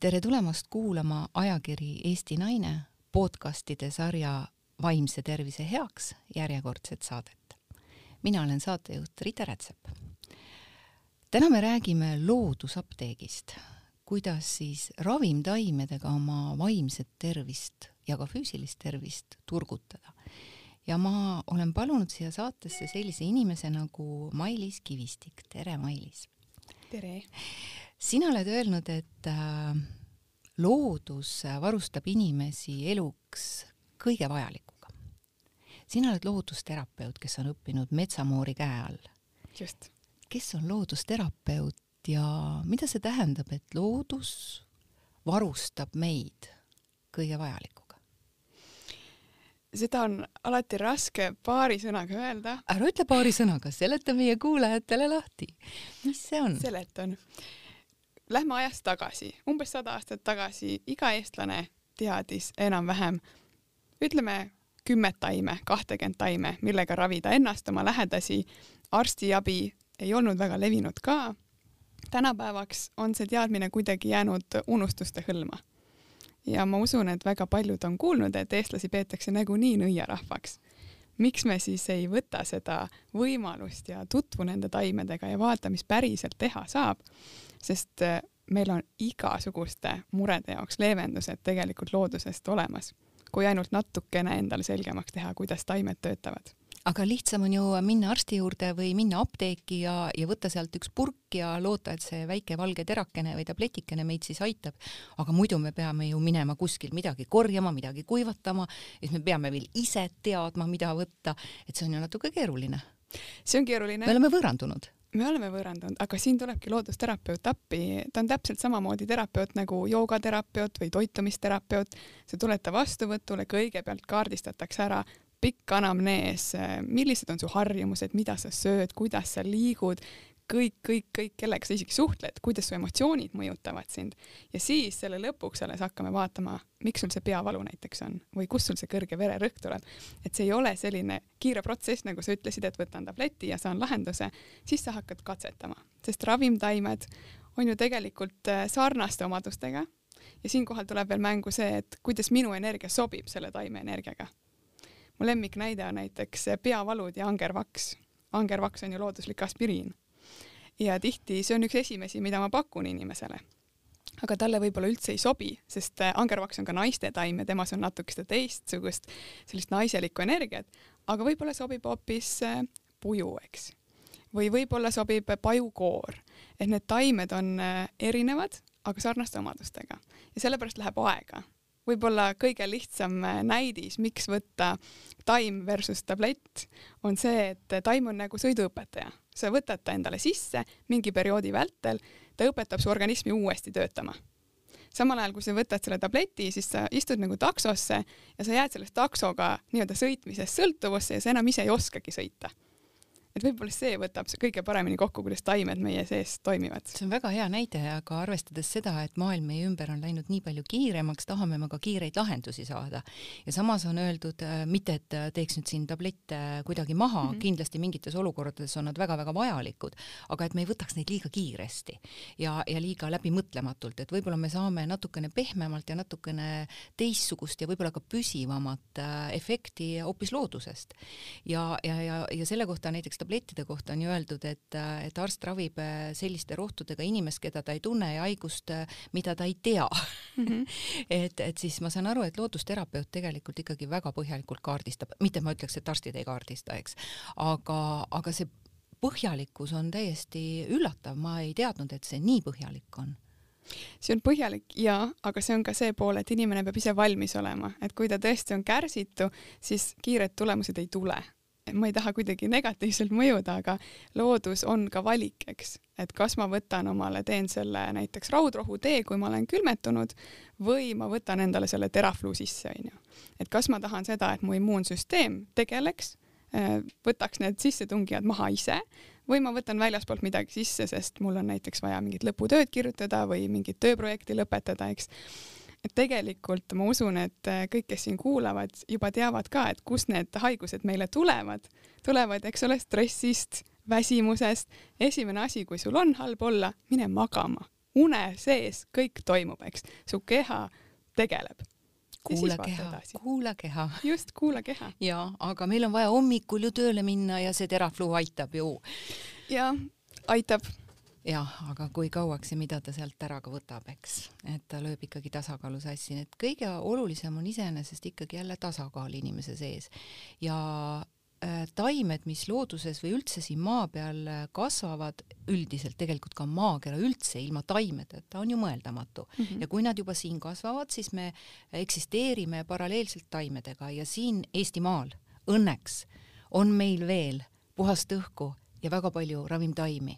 tere tulemast kuulama ajakiri Eesti Naine podcastide sarja Vaimse tervise heaks järjekordset saadet. mina olen saatejuht Rita Rätsep. täna me räägime loodusapteegist, kuidas siis ravimtaimedega oma vaimset tervist ja ka füüsilist tervist turgutada. ja ma olen palunud siia saatesse sellise inimese nagu Mailis Kivistik. tere, Mailis! tere! sina oled öelnud, et äh, loodus varustab inimesi eluks kõige vajalikuga. sina oled loodusterapeut, kes on õppinud metsamoori käe all. just. kes on loodusterapeut ja mida see tähendab, et loodus varustab meid kõige vajalikuga? seda on alati raske paari sõnaga öelda. ära ütle paari sõnaga, seleta meie kuulajatele lahti. mis see on? seletan lähme ajas tagasi, umbes sada aastat tagasi iga eestlane teadis enam-vähem, ütleme kümmet taime, kahtekümmet taime, millega ravida ennast, oma lähedasi. arstiabi ei olnud väga levinud ka. tänapäevaks on see teadmine kuidagi jäänud unustuste hõlma. ja ma usun, et väga paljud on kuulnud, et eestlasi peetakse nagunii nõiarahvaks miks me siis ei võta seda võimalust ja tutvu nende taimedega ja vaata, mis päriselt teha saab sest äh, meil on igasuguste murede jaoks leevendused tegelikult loodusest olemas, kui ainult natukene endale selgemaks teha, kuidas taimed töötavad aga lihtsam on ju minna arsti juurde või minna apteeki ja, ja võtta sealt üks purk ja loota, et see väike valge terakene või tabletikene meid siis aitab. aga muidu me peame ju minema kuskil midagi korjama, midagi kuivatama, siis me peame veel ise teadma, mida võtta, et see on ju natuke keeruline. see on keeruline. me oleme võõrandunud me oleme võõrandunud, aga siin tulebki loodusterapeut appi, ta on täpselt samamoodi terapeut nagu joogaterapeut või toitumisterapeut. sa tuled ta vastuvõtule, kõigepealt kaardistatakse ära pikk anamnees, millised on su harjumused, mida sa sööd, kuidas sa liigud, kõik, kõik, kõik, kellega sa isegi suhtled, kuidas su emotsioonid mõjutavad sind. Ja siis selle lõpuks alles hakkame vaatama, miks sul see peavalu näiteks on või kust sul see kõrge vererõhk tuleb. et see ei ole selline kiire protsess, nagu sa ütlesid, et võtan tableti ja saan lahenduse, siis sa hakkad katsetama, sest ravimtaimed on ju tegelikult äh, sarnaste omadustega. Ja siinkohal tuleb veel mängu see, et kuidas minu energia sobib selle taime energiaga. mu lemmiknäide on näiteks peavalud ja angervaks. Angervaks on ju looduslik aspiriin ja tihti see on üks esimesi, mida ma pakun inimesele. aga talle võib-olla üldse ei sobi, sest äh, angervaks on ka naiste taim ja temas on natuke seda teistsugust sellist naiselikku energiat, aga võib-olla sobib hoopis äh, puju, eks. või võib-olla sobib pajukoor, et need taimed on äh, erinevad, aga sarnaste omadustega ja sellepärast läheb aega võib-olla kõige lihtsam näidis, miks võtta taim versus tablett, on see, et taim on nagu sõiduõpetaja sa võtad ta endale sisse mingi perioodi vältel, ta õpetab su organismi uuesti töötama. samal ajal, kui sa võtad selle tableti, siis sa istud nagu taksosse ja sa jääd sellest taksoga nii-öelda sõitmisest sõltuvusse ja sa enam ise ei oskagi sõita et võib-olla see võtab kõige paremini kokku, kuidas taimed meie sees toimivad. see on väga hea näide, aga arvestades seda, et maailm meie ümber on läinud nii palju kiiremaks, tahame me ka kiireid lahendusi saada. ja samas on öeldud, äh, mitte et äh, teeks nüüd siin tablette kuidagi maha mm, -hmm. kindlasti mingites olukordades on nad väga-väga vajalikud, aga et me ei võtaks neid liiga kiiresti ja, ja liiga läbimõtlematult, et võib-olla me saame natukene pehmemalt ja natukene teistsugust ja võib-olla ka püsivamat äh, efekti hoopis loodusest. ja, ja, ja, ja selle kohta näiteks tablettide kohta on ju öeldud, et, et arst ravib äh, selliste rohtudega inimest, keda ta ei tunne ja haigust, äh, mida ta ei tea. Mm. -hmm. et, et siis ma saan aru, et loodusterapeut tegelikult ikkagi väga põhjalikult kaardistab, mitte ma ütleks, et arstid ei kaardista, eks, aga, aga see põhjalikkus on täiesti üllatav, ma ei teadnud, et see nii põhjalik on. See on põhjalik jaa, aga see on ka see pool, et inimene peab ise valmis olema, et kui ta tõesti on kärsitu, siis kiired tulemused ei tule ma ei taha kuidagi negatiivselt mõjuda, aga loodus on ka valik, eks, et kas ma võtan omale, teen selle näiteks raudrohutee, kui ma olen külmetunud, või ma võtan endale selle terafluu sisse, onju. et kas ma tahan seda, et mu immuunsüsteem tegeleks, äh, võtaks need sissetungijad maha ise või ma võtan väljaspoolt midagi sisse, sest mul on näiteks vaja mingit lõputööd kirjutada või mingit tööprojekti lõpetada, eks et tegelikult ma usun, et äh, kõik, kes siin kuulavad, juba teavad ka, et kust need haigused meile tulevad. tulevad, eks ole, stressist, väsimusest. esimene asi, kui sul on halb olla, mine magama, une sees kõik toimub, eks, su keha tegeleb. kuula keha, kuula keha. just, kuula keha. jaa, aga meil on vaja hommikul ju tööle minna ja see terafluu aitab ju. jah, aitab jah, aga kui kauaks ja mida ta sealt ära ka võtab, eks, et ta lööb ikkagi tasakaalu sassi, et kõige olulisem on iseenesest ikkagi jälle tasakaal inimese sees. Ja äh, taimed, mis looduses või üldse siin maa peal äh, kasvavad, üldiselt tegelikult ka maakera üldse ilma taimedeta on ju mõeldamatu. Mm. -hmm. ja kui nad juba siin kasvavad, siis me eksisteerime paralleelselt taimedega. Ja siin Eestimaal õnneks on meil veel puhast õhku ja väga palju ravimtaimi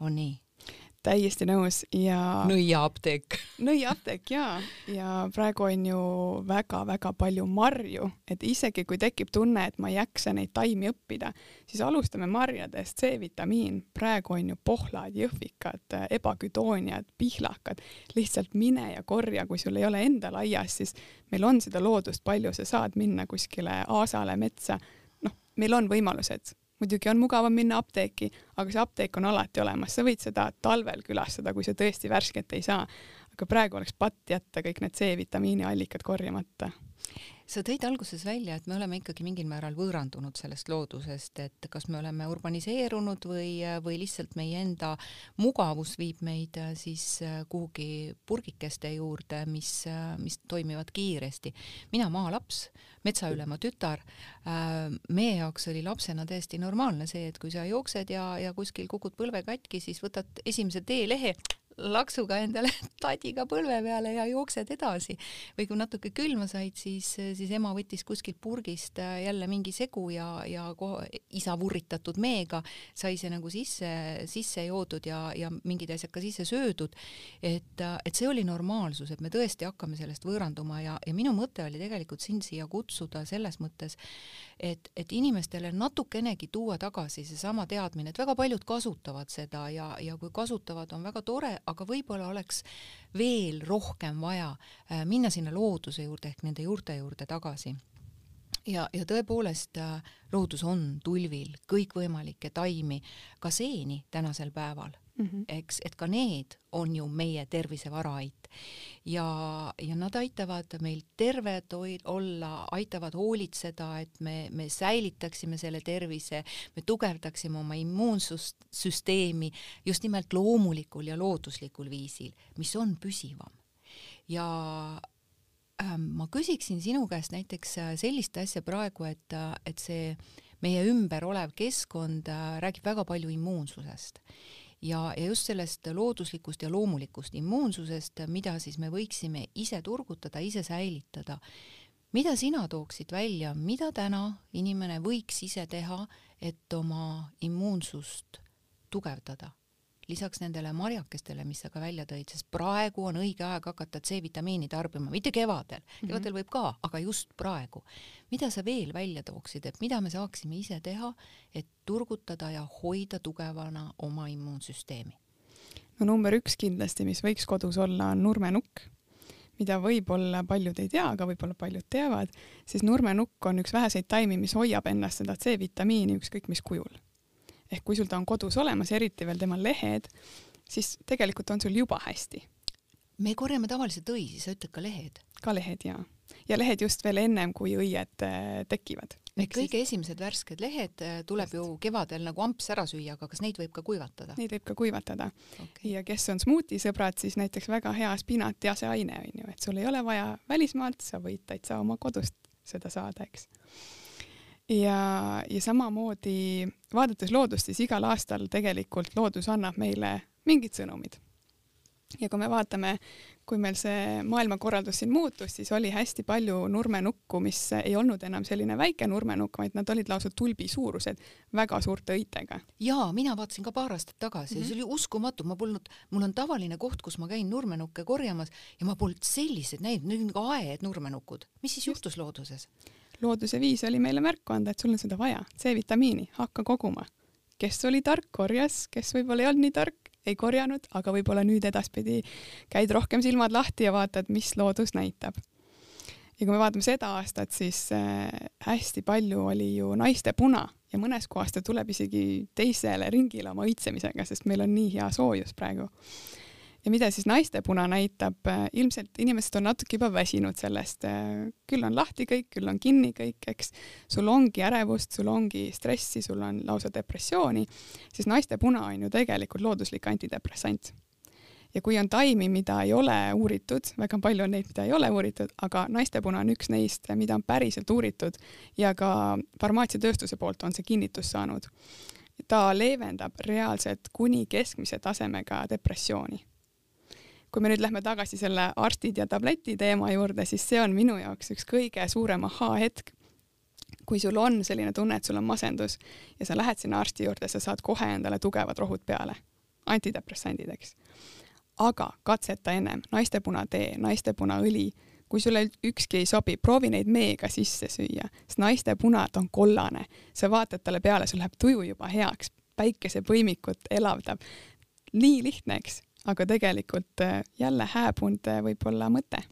on nii? täiesti nõus ja. nõiaapteek. Nõiaapteek ja, ja praegu on ju väga-väga palju marju, et isegi kui tekib tunne, et ma ei jaksa neid taimi õppida, siis alustame marjadest, C-vitamiin, praegu on ju pohlad, jõhvikad, ebaküdooniad, pihlakad, lihtsalt mine ja korja, kui sul ei ole endal aias, siis meil on seda loodust palju, sa saad minna kuskile aasale, metsa, noh, meil on võimalused muidugi on mugavam minna apteeki, aga see apteek on alati olemas, sa võid seda talvel külastada, kui sa tõesti värsket ei saa. aga praegu oleks patt jätta kõik need C-vitamiini allikad korjamata sa tõid alguses välja, et me oleme ikkagi mingil määral võõrandunud sellest loodusest, et kas me oleme urbaniseerunud või, või lihtsalt meie enda mugavus viib meid äh, siis äh, kuhugi purgikeste juurde, mis, äh, mis toimivad kiiresti. mina maalaps, metsaülema tütar, meie jaoks oli lapsena täiesti normaalne see, et kui sa jooksed ja, ja kuskil kukud põlve katki, siis võtad esimese teelehe laksuga endale tadiga põlve peale ja jooksed edasi. või kui natuke külma said, siis, siis ema võttis kuskilt purgist äh, jälle mingi segu ja, ja isa vurritatud meega sai see nagu sisse, sisse joodud ja, ja mingid asjad ka sisse söödud. et, et see oli normaalsus, et me tõesti hakkame sellest võõranduma ja, ja minu mõte oli tegelikult sind siia kutsuda selles mõttes, et, et inimestele natukenegi tuua tagasi seesama teadmine, et väga paljud kasutavad seda ja, ja kui kasutavad, on väga tore, aga võib-olla oleks veel rohkem vaja äh, minna sinna looduse juurde ehk nende juurte juurde tagasi. Ja, ja tõepoolest äh, loodus on tulvil kõikvõimalikke taimi, ka seeni tänasel päeval mm, -hmm. eks, et ka need on ju meie tervisevaraait ja, ja nad aitavad meil terved olla, aitavad hoolitseda, et me, me säilitaksime selle tervise, me tugevdaksime oma immuunsüsteemi just nimelt loomulikul ja looduslikul viisil, mis on püsivam. ja ähm, ma küsiksin sinu käest näiteks äh, sellist asja praegu, et, äh, et see meie ümber olev keskkond äh, räägib väga palju immuunsusest ja, ja just sellest looduslikust ja loomulikust immuunsusest, mida siis me võiksime ise turgutada, ise säilitada. mida sina tooksid välja, mida täna inimene võiks ise teha, et oma immuunsust tugevdada? Lisaks nendele marjakestele, mis sa ka välja tõid, sest praegu on õige aeg hakata C-vitamiini tarbima, mitte kevadel, mhm. kevadel võib ka, aga just praegu. mida sa veel välja tooksid, et mida me saaksime ise teha, et turgutada ja hoida tugevana oma immuunsüsteemi? no number üks kindlasti, mis võiks kodus olla, on nurmenukk mida võib-olla paljud ei tea, aga võib-olla paljud teavad, siis nurmenukk on üks väheseid taimi, mis hoiab ennast seda C-vitamiini ükskõik mis kujul ehk kui sul ta on kodus olemas, eriti veel tema lehed, siis tegelikult on sul juba hästi. me korjame tavaliselt õisi, sa ütled ka lehed? ka lehed jaa. ja lehed just veel ennem, kui õied äh, tekivad. Need kõige siis... esimesed värsked lehed äh, tuleb just. ju kevadel nagu amps ära süüa, aga kas neid võib ka kuivatada? Neid võib ka kuivatada okay.. ja kes on smuutisõbrad, siis näiteks väga hea spinati aseaine on ju, et sul ei ole vaja välismaalt, sa võid täitsa oma kodust seda saada, eks ja, ja samamoodi vaadates loodust, siis igal aastal tegelikult loodus annab meile mingid sõnumid. ja kui me vaatame, kui meil see maailmakorraldus siin muutus, siis oli hästi palju nurmenukku, mis ei olnud enam selline väike nurmenukk, vaid nad olid lausa tulbi suurused, väga suurte õitega. jaa, mina vaatasin ka paar aastat tagasi mm -hmm. ja see oli uskumatu, ma polnud, mul on tavaline koht, kus ma käin nurmenukke korjamas ja ma polnud selliseid näinud, need on nagu aed nurmenukud. mis siis Just. juhtus looduses? Looduse viis oli meile märku anda, et sul on seda vaja, C-vitamiini, hakka koguma. kes oli tark, korjas, kes võib-olla ei olnud nii tark, ei korjanud, aga võib-olla nüüd edaspidi käid rohkem silmad lahti ja vaatad, mis loodus näitab. ja kui me vaatame seda aastat, siis äh, hästi palju oli ju naiste puna ja mõnes kohas ta tuleb isegi teisele ringile oma õitsemisega, sest meil on nii hea soojus praegu. Ja mida siis naistepuna näitab, ilmselt inimesed on natuke juba väsinud sellest, küll on lahti kõik, küll on kinni kõik, eks. sul ongi ärevust, sul ongi stressi, sul on lausa depressiooni, siis naistepuna on ju tegelikult looduslik antidepressant ja kui on taimi, mida ei ole uuritud, väga palju on neid, mida ei ole uuritud, aga naistepuna on üks neist, mida on päriselt uuritud ja ka farmaatsiatööstuse poolt on see kinnitus saanud. ta leevendab reaalselt kuni keskmise tasemega depressiooni. Kui me nüüd lähme tagasi selle arstid ja tableti teema juurde, siis see on minu jaoks üks kõige suurem ahaa-hetk, kui sul on selline tunne, et sul on masendus ja sa lähed sinna arsti juurde, sa saad kohe endale tugevad rohud peale, antidepressandid, eks. Aga katseta ennem. Naistepunatee, naistepunaõli, kui sulle ükski ei sobi, proovi neid meega sisse süüa, sest naistepuna, ta on kollane, sa vaatad talle peale, sul läheb tuju juba heaks, päikesepõimikut elavdab. nii lihtne, eks, aga tegelikult äh, jälle hääbunud äh, võib-olla mõte.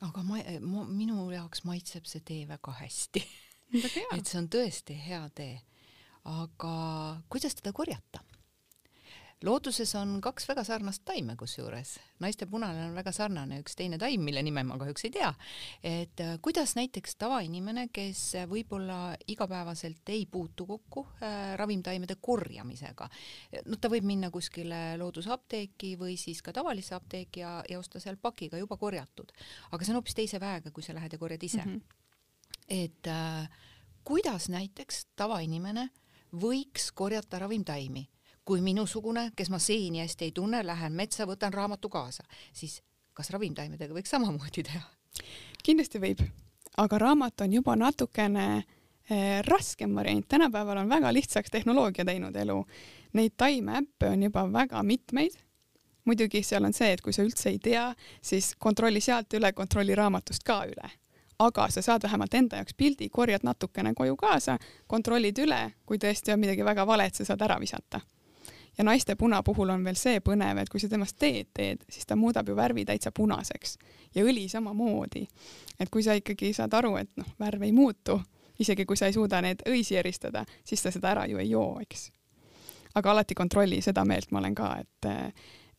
aga ma, ma, minu jaoks maitseb see tee väga hästi et see on tõesti hea tee. aga kuidas teda korjata? Looduses on kaks väga sarnast taime kusjuures, naiste punane on väga sarnane üks teine taim, mille nime ma kahjuks ei tea. et äh, kuidas näiteks tavainimene, kes võib-olla igapäevaselt ei puutu kokku äh, ravimtaimede korjamisega, no ta võib minna kuskile loodusapteeki või siis ka tavalisse apteeki ja, ja osta seal pakiga juba korjatud, aga see on hoopis teise väega, kui sa lähed ja korjad ise mm. -hmm. et äh, kuidas näiteks tavainimene võiks korjata ravimtaimi kui minusugune, kes ma seeni hästi ei tunne, lähen metsa, võtan raamatu kaasa, siis kas ravimtaimedega võiks samamoodi teha? kindlasti võib, aga raamat on juba natukene eh, raskem variant, tänapäeval on väga lihtsaks tehnoloogia teinud elu. Neid taimeäppe on juba väga mitmeid. muidugi seal on see, et kui sa üldse ei tea, siis kontrolli sealt üle, kontrolli raamatust ka üle aga sa saad vähemalt enda jaoks pildi, korjad natukene koju kaasa, kontrollid üle, kui tõesti on midagi väga valet, sa saad ära visata ja naiste puna puhul on veel see põnev, et kui sa temast teed teed, siis ta muudab ju värvi täitsa punaseks ja õli samamoodi. et kui sa ikkagi saad aru, et noh, värv ei muutu, isegi kui sa ei suuda neid õisi eristada, siis sa seda ära ju ei joo, eks. aga alati kontrolli, seda meelt ma olen ka, et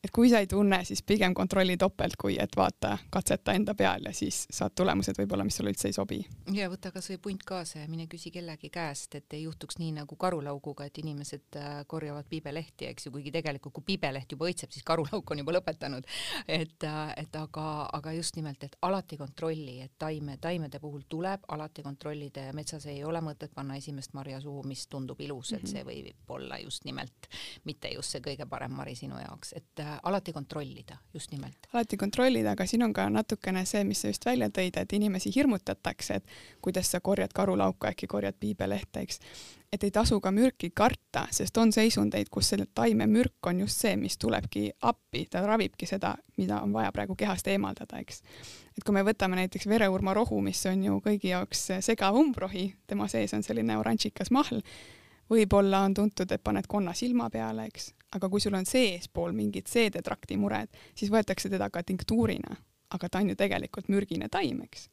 et kui sa ei tunne, siis pigem kontrolli topelt, kui et vaata, katseta enda peal ja siis saad tulemused võib-olla, mis sulle üldse ei sobi. ja võta kasvõi punt kaasa ja mine küsi kellegi käest, et ei juhtuks nii nagu karulauguga, et inimesed äh, korjavad piibelehti, eks ju, kuigi tegelikult kui piibeleht juba õitseb, siis karulauk on juba lõpetanud. et, äh, et aga, aga just nimelt, et alati kontrolli, et taime, taimede puhul tuleb alati kontrollida ja metsas ei ole mõtet panna esimest marja suhu, mis tundub ilus, et mhm. see võib olla just nimelt mitte just see kõige parem mari sinu jaoks, et äh, alati kontrollida, just nimelt. alati kontrollida, aga siin on ka natukene see, mis sa just välja tõid, et inimesi hirmutatakse, et kuidas sa korjad karulauka, äkki korjad piibelehte, eks. et ei tasu ka mürki karta, sest on seisundeid, kus selle taime mürk on just see, mis tulebki appi, ta ravibki seda, mida on vaja praegu kehast eemaldada, eks. et kui me võtame näiteks vereurmarohu, mis on ju kõigi jaoks segav umbrohi, tema sees on selline oranžikas mahl, võib-olla on tuntud, et paned konna silma peale, eks, aga kui sul on seespool mingid seedetrakti mured, siis võetakse teda ka tinktuurina, aga ta on ju tegelikult mürgine taim, eks.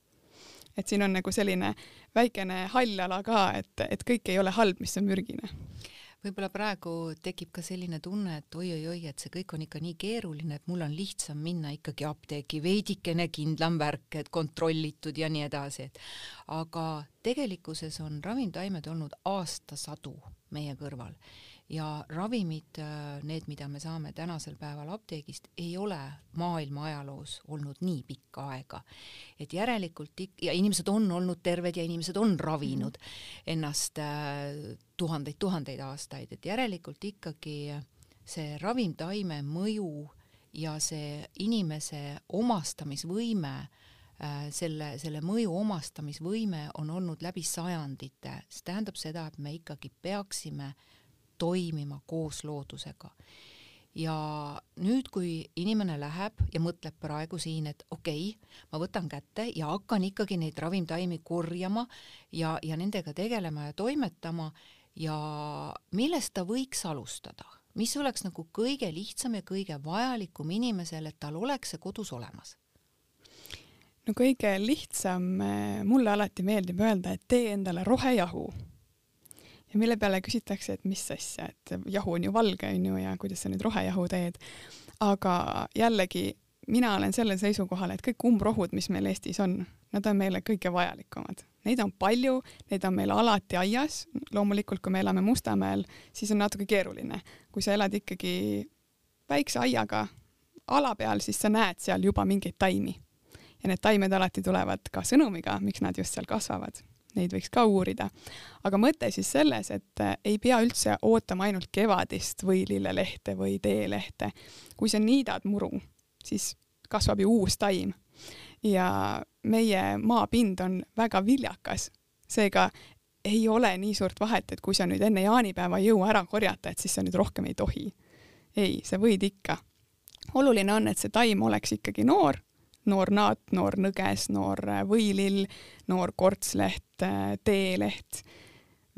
et siin on nagu selline väikene hall ala ka, et, et kõik ei ole halb, mis on mürgine võib-olla praegu tekib ka selline tunne, et oi-oi-oi, et see kõik on ikka nii keeruline, et mul on lihtsam minna ikkagi apteeki, veidikene kindlam värk, et kontrollitud ja nii edasi, et aga tegelikkuses on ravimtaimed olnud aastasadu meie kõrval ja ravimid, äh, need, mida me saame tänasel päeval apteegist, ei ole maailma ajaloos olnud nii pikka aega. et järelikult ik- ja inimesed on olnud terved ja inimesed on ravinud mm. ennast tuhandeid-tuhandeid äh, aastaid, et järelikult ikkagi see ravimtaime mõju ja see inimese omastamisvõime äh, selle, selle mõju omastamisvõime on olnud läbi sajandite, see tähendab seda, et me ikkagi peaksime äh, toimima koos loodusega. ja nüüd, kui inimene läheb ja mõtleb praegu siin, et okei okay,, ma võtan kätte ja hakkan ikkagi neid ravimtaimi korjama ja, ja nendega tegelema ja toimetama ja millest ta võiks alustada, mis oleks nagu kõige lihtsam ja kõige vajalikum inimesele, et tal oleks see kodus olemas? No kõige lihtsam, mulle alati meeldib öelda, et tee endale rohejahu ja mille peale küsitakse, et mis asja, et jahu on ju valge, on ju, ja kuidas sa nüüd rohejahu teed. aga jällegi, mina olen sellel seisukohal, et kõik umbrohud, mis meil Eestis on, nad on meile kõige vajalikumad. Neid on palju, neid on meil alati aias, loomulikult kui me elame Mustamäel, siis on natuke keeruline. kui sa elad ikkagi väikse aiaga ala peal, siis sa näed seal juba mingeid taimi. ja need taimed alati tulevad ka sõnumiga, miks nad just seal kasvavad neid võiks ka uurida. aga mõte siis selles, et äh, ei pea üldse ootama ainult kevadist või lillelehte või teelehte. kui sa niidad muru, siis kasvab ju uus taim ja meie maapind on väga viljakas, seega ei ole nii suurt vahet, et kui sa nüüd enne jaanipäeva ei jõua ära korjata, et siis sa nüüd rohkem ei tohi. ei, sa võid ikka. oluline on, et see taim oleks ikkagi noor noor naat, noor nõges, noor äh, võilill, noor kortsleht, äh, teeleht,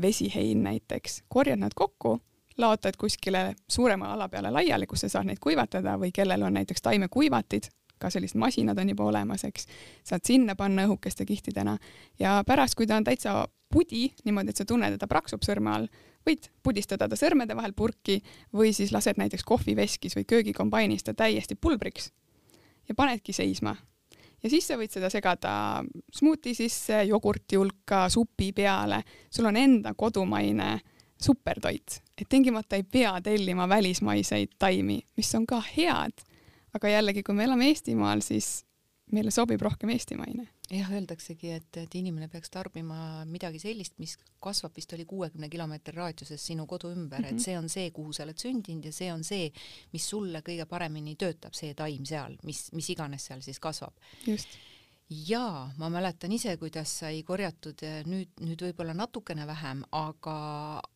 vesihein näiteks. korjad nad kokku, laotad kuskile suurema ala peale laiali, kus sa saad neid kuivatada või kellel on näiteks taimekuivatid, ka sellised masinad on juba olemas, eks, saad sinna panna õhukeste kihtidena ja pärast, kui ta on täitsa pudi, niimoodi, et sa tunned, et ta praksub sõrme all, võid pudistada ta sõrmede vahel purki või siis lased näiteks kohviveskis või köögikombainis ta täiesti pulbriks ja panedki seisma. ja siis sa võid seda segada smuuti sisse, jogurti hulka, supi peale, sul on enda kodumaine supertoit, et tingimata ei pea tellima välismaiseid taimi, mis on ka head. aga jällegi, kui me elame Eestimaal, siis meile sobib rohkem eestimaine jah, öeldaksegi, et, et inimene peaks tarbima midagi sellist, mis kasvab vist oli kuuekümne kilomeetri raadiuses sinu kodu ümber mm, -hmm. et mhm. see on see, kuhu sa oled sündinud ja see on see, mis sulle kõige paremini töötab, see taim seal, mis, mis iganes seal siis kasvab. just jaa, ma mäletan ise, kuidas sai korjatud nüüd, nüüd võib-olla natukene vähem, aga,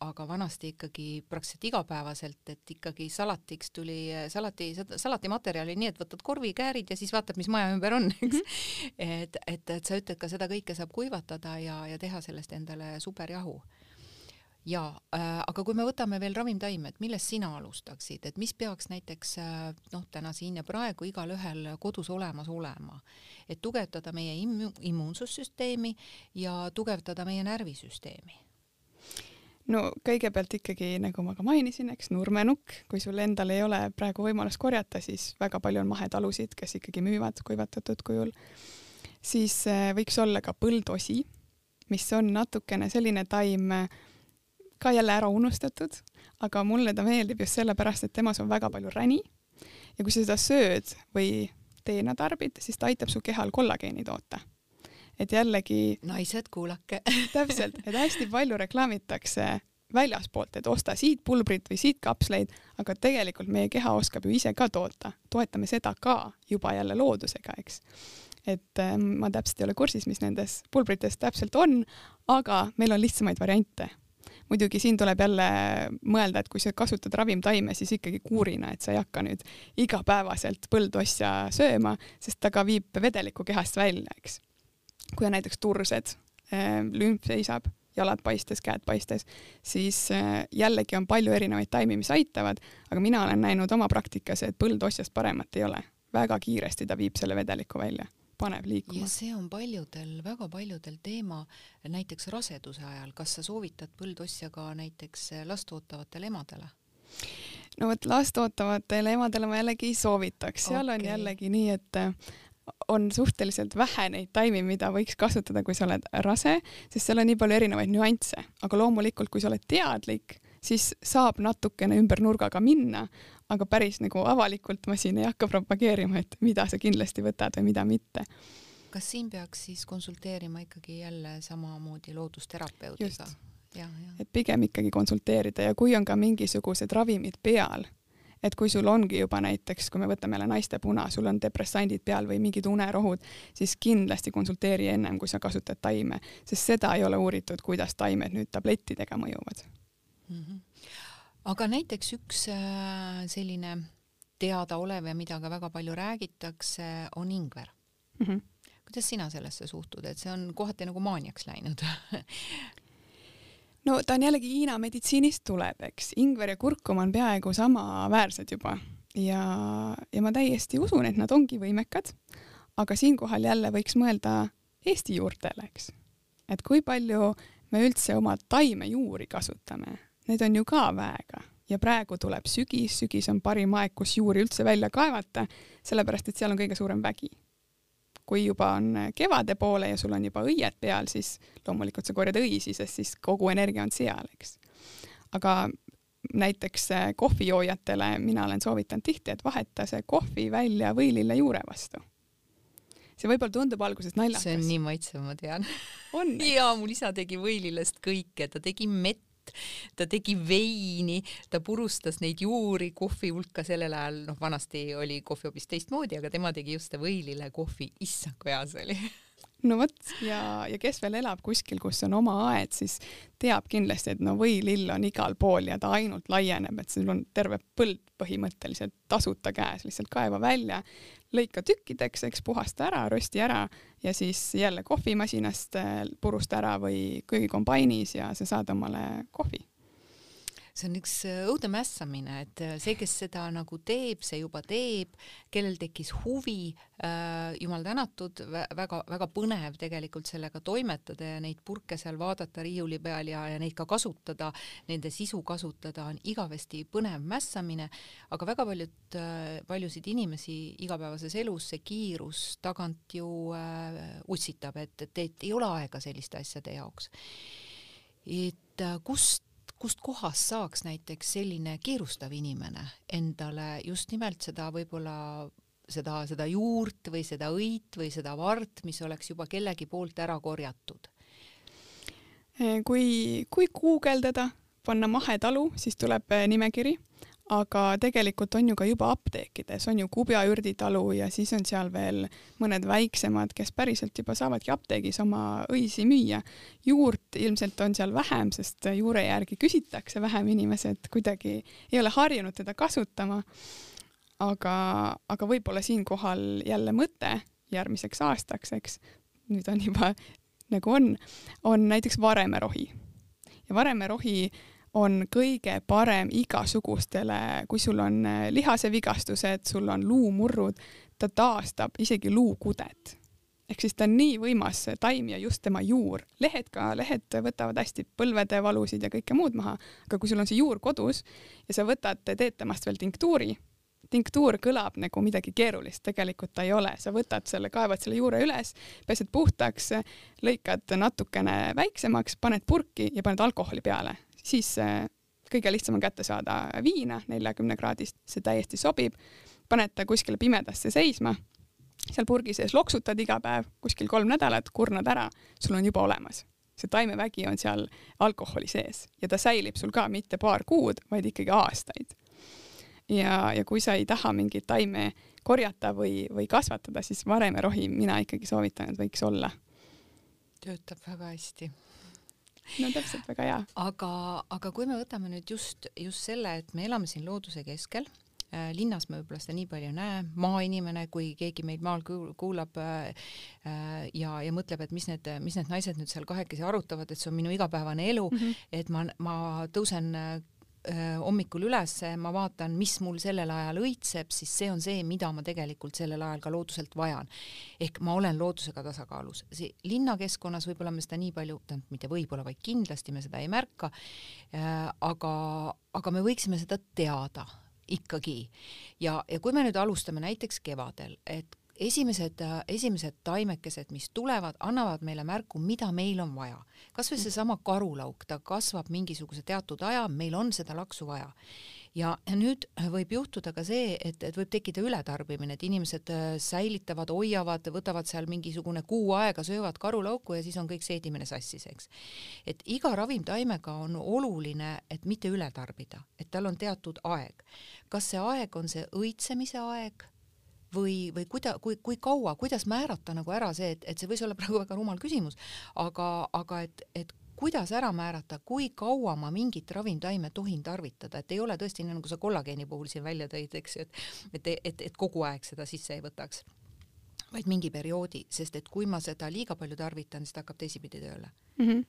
aga vanasti ikkagi praktiliselt igapäevaselt, et ikkagi salatiks tuli salati, salatimaterjali nii, et võtad korvikäärid ja siis vaatad, mis maja ümber on, eks mm. -hmm. et, et, et sa ütled ka seda kõike saab kuivatada ja, ja teha sellest endale superjahu jaa äh,, aga kui me võtame veel ravimtaimed, millest sina alustaksid, et mis peaks näiteks äh, noh, täna siin ja praegu igalühel kodus olemas olema, et tugevdada meie immu-, immuunsussüsteemi ja tugevdada meie närvisüsteemi? no kõigepealt ikkagi, nagu ma ka mainisin, eks nurmenukk, kui sul endal ei ole praegu võimalust korjata, siis väga palju on mahetalusid, kes ikkagi müüvad kuivatatud kujul, siis äh, võiks olla ka põldosi, mis on natukene selline taim ka jälle ära unustatud, aga mulle ta meeldib just sellepärast, et temas on väga palju räni ja kui sa seda sööd või teena tarbid, siis ta aitab su kehal kollageeni toota. et jällegi naised, kuulake täpselt, et hästi palju reklaamitakse väljaspoolt, et osta siit pulbrit või siit kapsleid, aga tegelikult meie keha oskab ju ise ka toota, toetame seda ka juba jälle loodusega, eks. et äh, ma täpselt ei ole kursis, mis nendes pulbrites täpselt on, aga meil on lihtsamaid variante muidugi siin tuleb jälle mõelda, et kui sa kasutad ravimtaime, siis ikkagi kuurina, et sa ei hakka nüüd igapäevaselt põldosja sööma, sest ta ka viib vedelikku kehast välja, eks. kui on näiteks tursed, eh, lümf seisab, jalad paistes, käed paistes, siis eh, jällegi on palju erinevaid taimi, mis aitavad, aga mina olen näinud oma praktikas, et põldosjast paremat ei ole. väga kiiresti ta viib selle vedeliku välja paneb liikuma. ja see on paljudel, väga paljudel teema, näiteks raseduse ajal, kas sa soovitad põldossja ka näiteks last ootavatele emadele? no vot, last ootavatele emadele ma jällegi ei soovitaks, seal okay. on jällegi nii, et on suhteliselt vähe neid taimi, mida võiks kasutada, kui sa oled rase, sest seal on nii palju erinevaid nüansse, aga loomulikult, kui sa oled teadlik, siis saab natukene ümber nurga ka minna, aga päris nagu avalikult ma siin ei hakka propageerima, et mida sa kindlasti võtad või mida mitte. kas siin peaks siis konsulteerima ikkagi jälle samamoodi loodusterapeudiga? et pigem ikkagi konsulteerida ja kui on ka mingisugused ravimid peal, et kui sul ongi juba näiteks, kui me võtame jälle naiste puna, sul on depressandid peal või mingid unerohud, siis kindlasti konsulteeri ennem, kui sa kasutad taime, sest seda ei ole uuritud, kuidas taimed nüüd tablettidega mõjuvad mm. -hmm aga näiteks üks äh, selline teadaolev ja mida ka väga palju räägitakse, on ingver mm. -hmm. kuidas sina sellesse suhtud, et see on kohati nagu maaniaks läinud no ta on jällegi Hiina meditsiinist tuleb, eks, ingver ja kurkum on peaaegu samaväärsed juba ja, ja ma täiesti usun, et nad ongi võimekad, aga siinkohal jälle võiks mõelda Eesti juurtele, eks. et kui palju me üldse oma taimejuuri kasutame, need on ju ka väega ja praegu tuleb sügis, sügis on parim aeg, kus juuri üldse välja kaevata, sellepärast et seal on kõige suurem vägi. kui juba on kevade poole ja sul on juba õied peal, siis loomulikult sa korjad õisi, sest siis kogu energia on seal, eks. aga näiteks kohvijoojatele mina olen soovitanud tihti, et vaheta see kohvi välja võilille juure vastu see võib-olla tundub alguses naljakas. see on nii maitsev, ma tean. on jaa, mul isa tegi võilillest kõike, ta tegi mett, ta tegi veini, ta purustas neid juuri kohvi hulka, sellel ajal, noh, vanasti oli kohvi hoopis teistmoodi, aga tema tegi just võilile kohvi, issand kui hea see oli. No vot ja, ja kes veel elab kuskil, kus on oma aed, siis teab kindlasti, et no võilill on igal pool ja ta ainult laieneb, et sul on terve põld põhimõtteliselt tasuta käes, lihtsalt kaeva välja, lõika tükkideks, eks puhasta ära, rosti ära ja siis jälle kohvimasinast äh, purusta ära või köögikombainis ja sa saad omale kohvi see on üks äh, õudne mässamine, et äh, see, kes seda nagu teeb, see juba teeb, kellel tekkis huvi äh,, jumal tänatud, väga-väga põnev tegelikult sellega toimetada ja neid purke seal vaadata riiuli peal ja, ja neid ka kasutada, nende sisu kasutada on igavesti põnev mässamine, aga väga paljud äh,, paljusid inimesi igapäevases elus see kiirus tagant ju äh, utsitab, et, et, et ei ole aega selliste asjade jaoks. et äh, kust kust kohast saaks näiteks selline kiirustav inimene endale just nimelt seda võib-olla seda, seda juurt või seda õit või seda vart, mis oleks juba kellegi poolt ära korjatud? kui, kui guugeldada, panna mahetalu, siis tuleb nimekiri aga tegelikult on ju ka juba apteekides, on ju Kubja ürditalu ja siis on seal veel mõned väiksemad, kes päriselt juba saavadki apteegis oma õisi müüa. juurt ilmselt on seal vähem, sest juure järgi küsitakse vähem, inimesed kuidagi ei ole harjunud teda kasutama. aga, aga võib-olla siinkohal jälle mõte järgmiseks aastaks, eks, nüüd on juba nagu on, on näiteks varemerohi. ja varemerohi on kõige parem igasugustele, kui sul on äh, lihasevigastused, sul on luumurrud, ta taastab isegi luukudet. ehk siis ta on nii võimas taim ja just tema juur. lehed ka, lehed võtavad hästi põlvede valusid ja kõike muud maha, aga kui sul on see juur kodus ja sa võtad, teed temast veel tinktuuri, tinktuur kõlab nagu midagi keerulist, tegelikult ta ei ole, sa võtad selle, kaevad selle juure üles, pesed puhtaks, lõikad natukene väiksemaks, paned purki ja paned alkoholi peale siis äh, kõige lihtsam on kätte saada viina neljakümne kraadist, see täiesti sobib. paned ta kuskile pimedasse seisma, seal purgi sees loksutad iga päev kuskil kolm nädalat, kurnad ära, sul on juba olemas. see taimevägi on seal alkoholi sees ja ta säilib sul ka mitte paar kuud, vaid ikkagi aastaid. ja, ja kui sa ei taha mingit taime korjata või, või kasvatada, siis varemerohi mina ikkagi soovitan, et võiks olla. töötab väga hästi no täpselt, väga hea. aga, aga kui me võtame nüüd just, just selle, et me elame siin looduse keskel äh,, linnas me võib-olla seda nii palju ei näe, maainimene, kui keegi meid maal kuulab äh, ja, ja mõtleb, et mis need, mis need naised nüüd seal kahekesi arutavad, et see on minu igapäevane elu mm, -hmm. et ma, ma tõusen hommikul üles, ma vaatan, mis mul sellel ajal õitseb, siis see on see, mida ma tegelikult sellel ajal ka looduselt vajan. ehk ma olen loodusega tasakaalus. see linnakeskkonnas võib-olla me seda nii palju, tähendab mitte võib-olla, vaid kindlasti me seda ei märka äh,, aga, aga me võiksime seda teada ikkagi. ja, ja kui me nüüd alustame näiteks kevadel, et esimesed, esimesed taimekesed, mis tulevad, annavad meile märku, mida meil on vaja. kas või seesama karulauk, ta kasvab mingisuguse teatud aja, meil on seda laksu vaja. ja nüüd võib juhtuda ka see, et, et võib tekkida ületarbimine, et inimesed äh, säilitavad, hoiavad, võtavad seal mingisugune kuu aega, söövad karulauku ja siis on kõik seedimine sassis, eks. et iga ravimtaimega on oluline, et mitte üle tarbida, et tal on teatud aeg. kas see aeg on see õitsemise aeg või, või kuida-, kui, kui kaua, kuidas määrata nagu ära see, et, et see võis olla praegu väga rumal küsimus, aga, aga et, et kuidas ära määrata, kui kaua ma mingit ravimtaime tohin tarvitada, et ei ole tõesti nii, nagu sa kollageeni puhul siin välja tõid, eks ju, et et, et, et kogu aeg seda sisse ei võtaks, vaid mingi perioodi, sest et kui ma seda liiga palju tarvitan, siis ta hakkab teisipidi tööle mm. -hmm.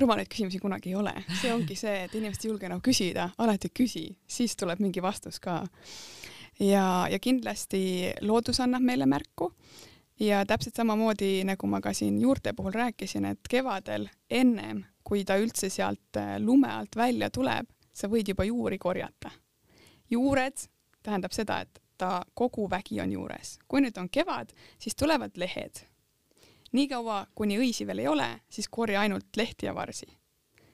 rumalaid küsimusi kunagi ei ole, see ongi see, et inimesed ei julge enam küsida, alati küsi, siis tuleb mingi vastus ka ja, ja kindlasti loodus annab meile märku ja täpselt samamoodi, nagu ma ka siin juurte puhul rääkisin, et kevadel ennem kui ta üldse sealt äh, lume alt välja tuleb, sa võid juba juuri korjata. juured tähendab seda, et ta kogu vägi on juures. kui nüüd on kevad, siis tulevad lehed. niikaua, kuni õisi veel ei ole, siis korja ainult lehti ja varsi.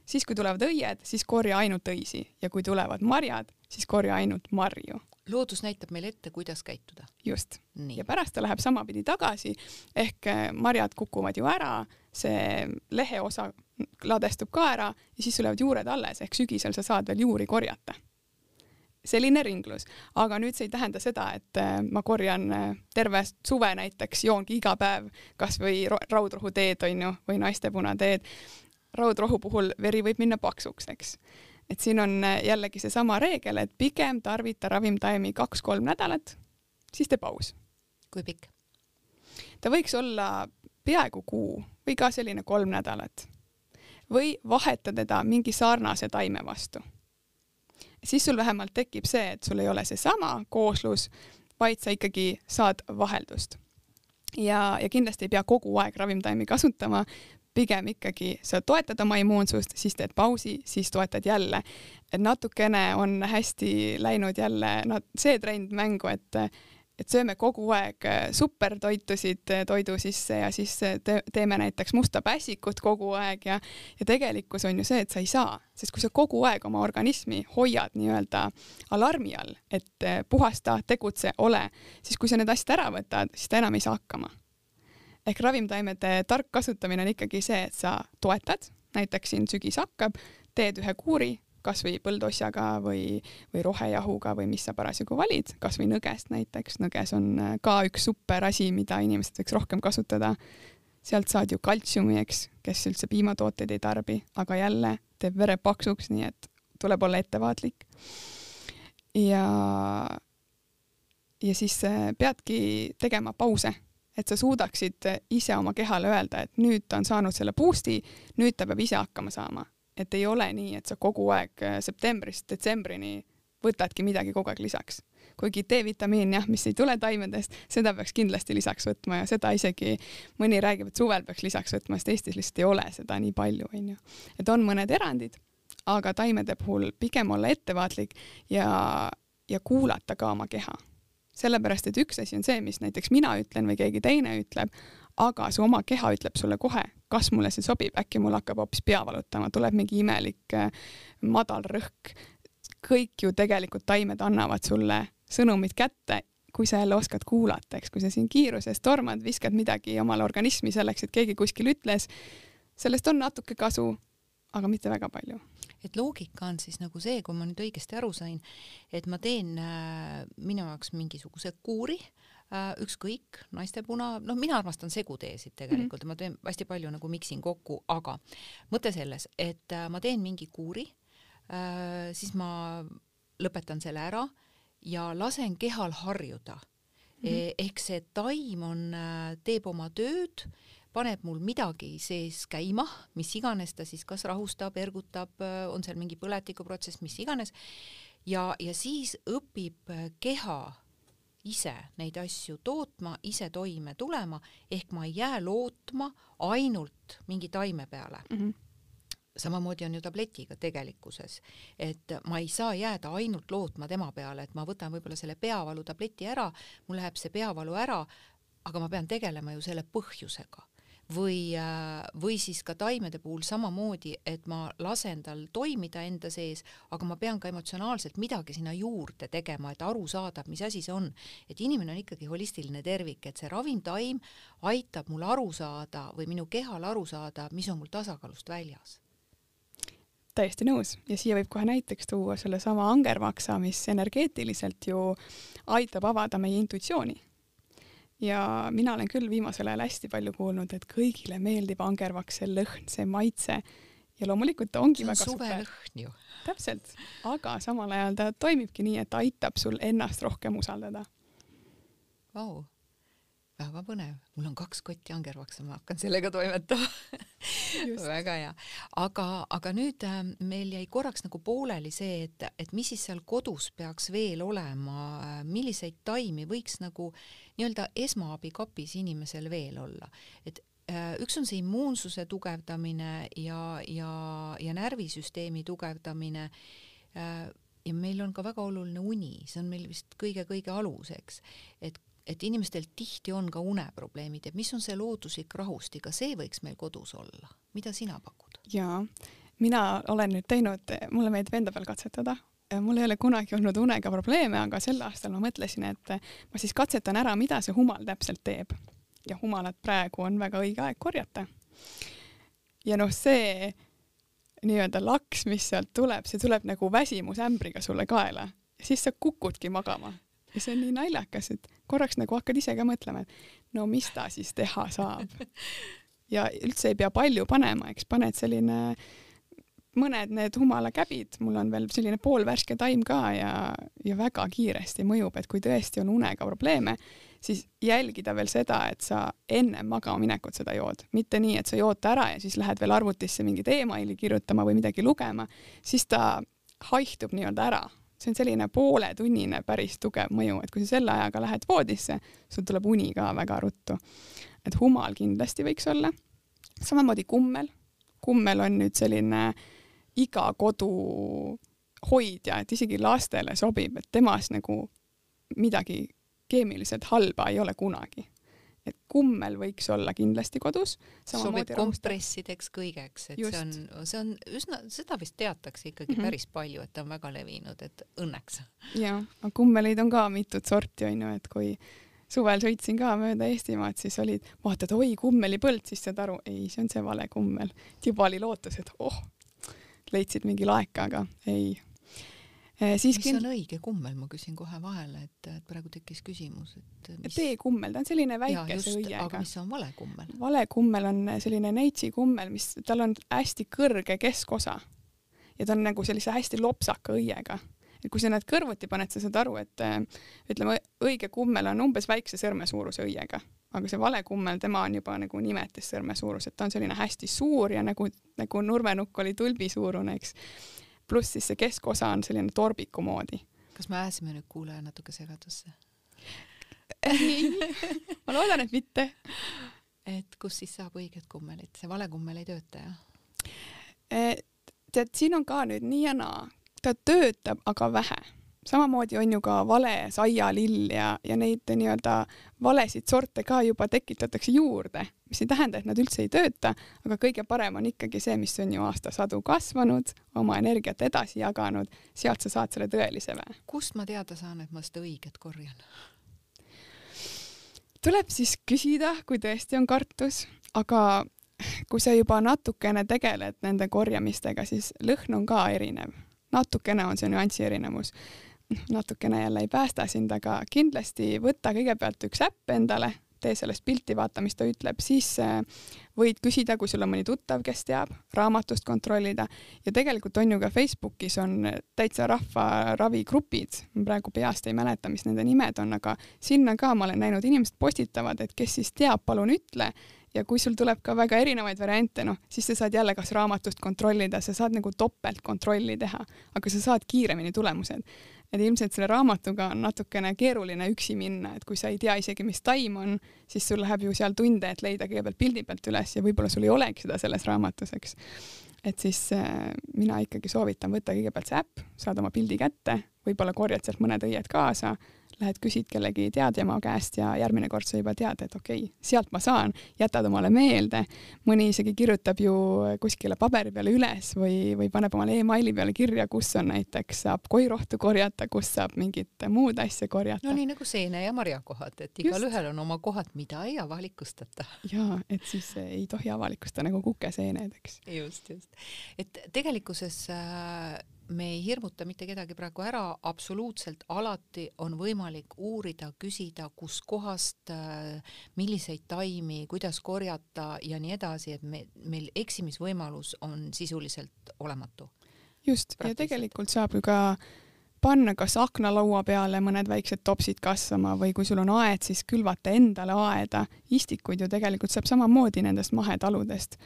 siis, kui tulevad õied, siis korja ainult õisi ja kui tulevad marjad, siis korja ainult marju loodus näitab meile ette, kuidas käituda. just. ja pärast ta läheb samapidi tagasi ehk äh, marjad kukuvad ju ära, see leheosa ladestub ka ära ja siis sul jäävad juured alles ehk sügisel sa saad veel juuri korjata. selline ringlus, aga nüüd see ei tähenda seda, et äh, ma korjan äh, terve suve näiteks, joongi iga päev kasvõi raudrohuteed onju või naistepunateed. raudrohu puhul veri võib minna paksuks, eks et siin on äh, jällegi seesama reegel, et pigem tarvita ravimtaimi kaks-kolm nädalat, siis tee paus. kui pikk? ta võiks olla peaaegu kuu või ka selline kolm nädalat. või vaheta teda mingi sarnase taime vastu. siis sul vähemalt tekib see, et sul ei ole seesama kooslus, vaid sa ikkagi saad vaheldust. ja, ja kindlasti ei pea kogu aeg ravimtaimi kasutama, pigem ikkagi sa toetad oma immuunsust, siis teed pausi, siis toetad jälle. et natukene on hästi läinud jälle no see trend mängu, et et sööme kogu aeg supertoitusid toidu sisse ja siis te teeme näiteks musta pässikut kogu aeg ja ja tegelikkus on ju see, et sa ei saa, sest kui sa kogu aeg oma organismi hoiad nii-öelda alarmi all, et puhasta, tegutse, ole, siis kui sa need asjad ära võtad, siis ta enam ei saa hakkama ehk ravimtaimede tark kasutamine on ikkagi see, et sa toetad, näiteks siin sügis hakkab, teed ühe kuuri, kasvõi põldosjaga või, või rohejahuga või mis sa parasjagu valid, kasvõi nõgest näiteks, nõges on äh, ka üks super asi, mida inimesed võiks rohkem kasutada. sealt saad ju kaltsiumi, eks, kes üldse piimatooteid ei tarbi, aga jälle teeb vere paksuks, nii et tuleb olla ettevaatlik. ja, ja siis äh, peadki tegema pause et sa suudaksid ise oma kehale öelda, et nüüd ta on saanud selle boost'i, nüüd ta peab ise hakkama saama. et ei ole nii, et sa kogu aeg äh, septembrist detsembrini võtadki midagi kogu aeg lisaks. kuigi D-vitamiin jah, mis ei tule taimedest, seda peaks kindlasti lisaks võtma ja seda isegi mõni räägib, et suvel peaks lisaks võtma, sest Eestis lihtsalt ei ole seda nii palju, onju. et on mõned erandid, aga taimede puhul pigem olla ettevaatlik ja, ja kuulata ka oma keha sellepärast et üks asi on see, mis näiteks mina ütlen või keegi teine ütleb, aga su oma keha ütleb sulle kohe, kas mulle see sobib, äkki mul hakkab hoopis pea valutama, tuleb mingi imelik äh, madal rõhk. kõik ju tegelikult taimed annavad sulle sõnumid kätte, kui sa jälle oskad kuulata, eks, kui sa siin kiiruses tormad, viskad midagi omale organismi selleks, et keegi kuskil ütles, sellest on natuke kasu, aga mitte väga palju et loogika on siis nagu see, kui ma nüüd õigesti aru sain, et ma teen äh, minu jaoks mingisuguse kuuri äh,, ükskõik, naistepuna, noh, mina armastan seguteesid tegelikult mm, -hmm. ma teen hästi palju nagu miksin kokku, aga mõte selles, et äh, ma teen mingi kuuri äh,, siis ma lõpetan selle ära ja lasen kehal harjuda mm. -hmm. ehk see taim on, äh, teeb oma tööd paneb mul midagi sees käima, mis iganes ta siis kas rahustab, ergutab, on seal mingi põletikuprotsess, mis iganes, ja, ja siis õpib keha ise neid asju tootma, ise toime tulema, ehk ma ei jää lootma ainult mingi taime peale mm. -hmm samamoodi on ju tabletiga tegelikkuses, et ma ei saa jääda ainult lootma tema peale, et ma võtan võib-olla selle peavalu tableti ära, mul läheb see peavalu ära, aga ma pean tegelema ju selle põhjusega või, või siis ka taimede puhul samamoodi, et ma lasen tal toimida enda sees, aga ma pean ka emotsionaalselt midagi sinna juurde tegema, et aru saada, mis asi see on. et inimene on ikkagi holistiline tervik, et see ravimtaim aitab mul aru saada või minu kehal aru saada, mis on mul tasakaalust väljas. Täiesti nõus. Ja siia võib kohe näiteks tuua sellesama angervaksa, mis energeetiliselt ju aitab avada meie intuitsiooni ja mina olen küll viimasel ajal hästi palju kuulnud, et kõigile meeldib angervaks see lõhn, see maitse ja loomulikult ta ongi see on väga suvelõhn ju. täpselt, aga samal ajal ta toimibki nii, et aitab sul ennast rohkem usaldada. Vau, väga põnev, mul on kaks kotti angervakse, ma hakkan sellega toimetama. Väga hea, aga, aga nüüd äh, meil jäi korraks nagu pooleli see, et, et mis siis seal kodus peaks veel olema, äh, milliseid taimi võiks nagu nii-öelda esmaabikapis inimesel veel olla, et äh, üks on see immuunsuse tugevdamine ja, ja, ja närvisüsteemi tugevdamine ja meil on ka väga oluline uni, see on meil vist kõige-kõige aluseks, et et inimestel tihti on ka uneprobleemid, et mis on see looduslik rahustik, ka see võiks meil kodus olla, mida sina pakud? jaa, mina olen nüüd teinud, mulle meeldib enda peal katsetada, mul ei ole kunagi olnud unega probleeme, aga sel aastal ma mõtlesin, et ma siis katsetan ära, mida see humal täpselt teeb. ja humalat praegu on väga õige aeg korjata. ja noh, see nii-öelda laks, mis sealt tuleb, see tuleb nagu väsimusämbriga sulle kaela siis sa kukudki magama. Ja see on nii naljakas, et korraks nagu hakkad ise ka mõtlema, et no mis ta siis teha saab. ja üldse ei pea palju panema, eks paned selline mõned need humalakäbid, mul on veel selline poolvärske taim ka ja, ja väga kiiresti mõjub, et kui tõesti on unega probleeme, siis jälgida veel seda, et sa enne magama minekut seda jood, mitte nii, et sa jood ära ja siis lähed veel arvutisse mingit emaili kirjutama või midagi lugema, siis ta haihtub nii-öelda ära. See on selline pooletunnine päris tugev mõju, et kui sa selle ajaga lähed voodisse, sul tuleb uni ka väga ruttu. et humal kindlasti võiks olla. samamoodi kummel. kummel on nüüd selline iga kodu hoidja, et isegi lastele sobib, et temas nagu midagi keemiliselt halba ei ole kunagi. Et kummel võiks olla kindlasti kodus. sobib kompressideks kõigeks, et Just. see on, see on üsna, seda vist teatakse ikkagi mm -hmm. päris palju, et ta on väga levinud, et õnneks. ja, aga kummeleid on ka mitut sorti onju, et kui suvel sõitsin ka mööda Eestimaad, siis olid, vaatad, oi kummelipõld, siis saad aru, ei, see on see vale kummel. juba oli lootus, et oh, leidsid mingi laeka, aga ei siis mis kind... on õige kummel, ma küsin kohe vahele, et, et praegu tekkis küsimus, et mis... teekummel, ta on selline väikese õiega. aga mis on vale kummel? vale kummel on selline neitsi kummel, mis, tal on hästi kõrge keskosa ja ta on nagu sellise hästi lopsaka õiega. et kui sa need kõrvuti paned, sa saad aru, et eh, ütleme, õige kummel on umbes väikse sõrme suuruse õiega, aga see vale kummel, tema on juba nagu nimetissõrme suurus, et ta on selline hästi suur ja nagu, nagu nurmenukk oli tulbi suurune, eks pluss siis see keskosa on selline torbiku moodi. kas me ajasime nüüd kuulaja natuke segadusse? ei, ma loodan, et mitte. et kus siis saab õiget kummelit, see vale kummel ei tööta, jah? Tead, siin on ka nüüd nii ja naa, ta töötab, aga vähe samamoodi on ju ka vale saialill ja, ja neid nii-öelda valesid sorte ka juba tekitatakse juurde, mis ei tähenda, et nad üldse ei tööta, aga kõige parem on ikkagi see, mis on ju aastasadu kasvanud, oma energiat edasi jaganud, sealt sa saad selle tõelise väe. kust ma teada saan, et ma seda õiget korjan? tuleb siis küsida, kui tõesti on kartus, aga kui sa juba natukene tegeled nende korjamistega, siis lõhn on ka erinev natukene on see nüansi erinevus natukene jälle ei päästa sind, aga kindlasti võta kõigepealt üks äpp endale, tee sellest pilti, vaata, mis ta ütleb, siis äh, võid küsida, kui sul on mõni tuttav, kes teab, raamatust kontrollida. Ja tegelikult on ju ka Facebookis on täitsa rahvaravigrupid, praegu peast ei mäleta, mis nende nimed on, aga sinna ka ma olen näinud, inimesed postitavad, et kes siis teab, palun ütle ja kui sul tuleb ka väga erinevaid variante, noh, siis sa saad jälle kas raamatust kontrollida, sa saad nagu topeltkontrolli teha, aga sa saad kiiremini tulemused et ilmselt selle raamatuga on natukene keeruline üksi minna, et kui sa ei tea isegi, mis taim on, siis sul läheb ju seal tunde, et leida kõigepealt pildi pealt üles ja võib-olla sul ei olegi seda selles raamatus, eks. et siis äh, mina ikkagi soovitan võtta kõigepealt see äpp, saad oma pildi kätte, võib-olla korjad sealt mõned õied kaasa lähed küsid kellegi teadjama käest ja järgmine kord sa juba tead, et okei okay,, sealt ma saan, jätad omale meelde, mõni isegi kirjutab ju kuskile paberi peale üles või, või paneb omale emaili peale kirja, kus on näiteks saab koirohtu korjata, kus saab mingit muud asja korjata. no nii nagu seene ja marjakohad, et igalühel on oma kohad, mida ei avalikustata. jaa, et siis ei tohi avalikustada nagu kukeseened, eks. just, just. et tegelikkuses äh, me ei hirmuta mitte kedagi praegu ära, absoluutselt alati on võimalik uurida, küsida, kuskohast, milliseid taimi, kuidas korjata ja nii edasi, et me, meil eksimisvõimalus on sisuliselt olematu. just, ja tegelikult saab ju ka panna kas aknalaua peale mõned väiksed topsid kasvama või kui sul on aed, siis külvata endale aeda. istikuid ju tegelikult saab samamoodi nendest mahetaludest.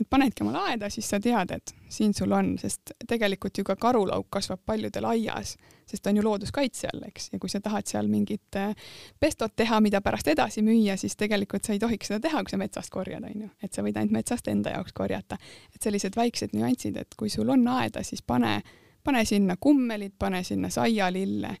Et panedki omale aeda, siis sa tead, et siin sul on, sest tegelikult ju ka karulauk kasvab paljudel aias, sest ta on ju looduskaitse all, eks, ja kui sa tahad seal mingit äh, pestot teha, mida pärast edasi müüa, siis tegelikult sa ei tohiks seda teha, kui sa metsast korjad, onju, et sa võid ainult metsast enda jaoks korjata. et sellised väiksed nüansid, et kui sul on aeda, siis pane pane sinna kummelid, pane sinna saialille,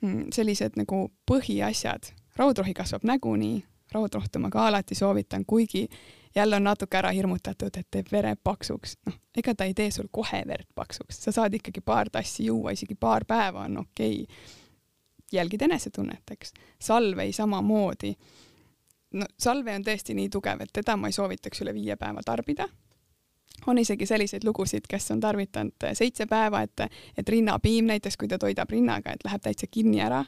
mm, sellised nagu põhiasjad. raudrohi kasvab nagunii, raudrohtu ma ka alati soovitan, kuigi jälle on natuke ära hirmutatud, et teeb vere paksuks. noh, ega ta ei tee sul kohe verd paksuks, sa saad ikkagi paar tassi juua, isegi paar päeva on okei okay.. jälgid enesetunnet, eks. salvei samamoodi. no salve on tõesti nii tugev, et teda ma ei soovitaks üle viie päeva tarbida on isegi selliseid lugusid, kes on tarvitanud seitse päeva, et, et rinnapiim näiteks, kui ta toidab rinnaga, et läheb täitsa kinni ära,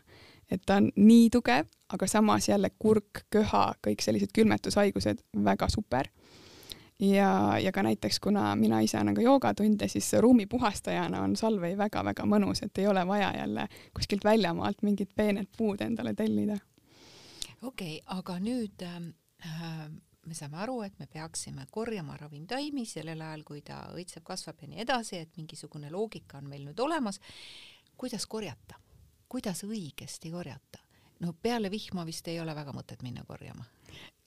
et ta on nii tugev, aga samas jälle kurk, köha, kõik sellised külmetushaigused, väga super. ja, ja ka näiteks, kuna mina ise annan ka joogatunde, siis ruumi puhastajana on salvei väga-väga mõnus, et ei ole vaja jälle kuskilt väljamaalt mingit peenet puud endale tellida. okei okay,, aga nüüd äh, me saame aru, et me peaksime korjama ravimtaimi sellel ajal, kui ta õitseb, kasvab ja nii edasi, et mingisugune loogika on meil nüüd olemas. kuidas korjata, kuidas õigesti korjata? No peale vihma vist ei ole väga mõtet minna korjama.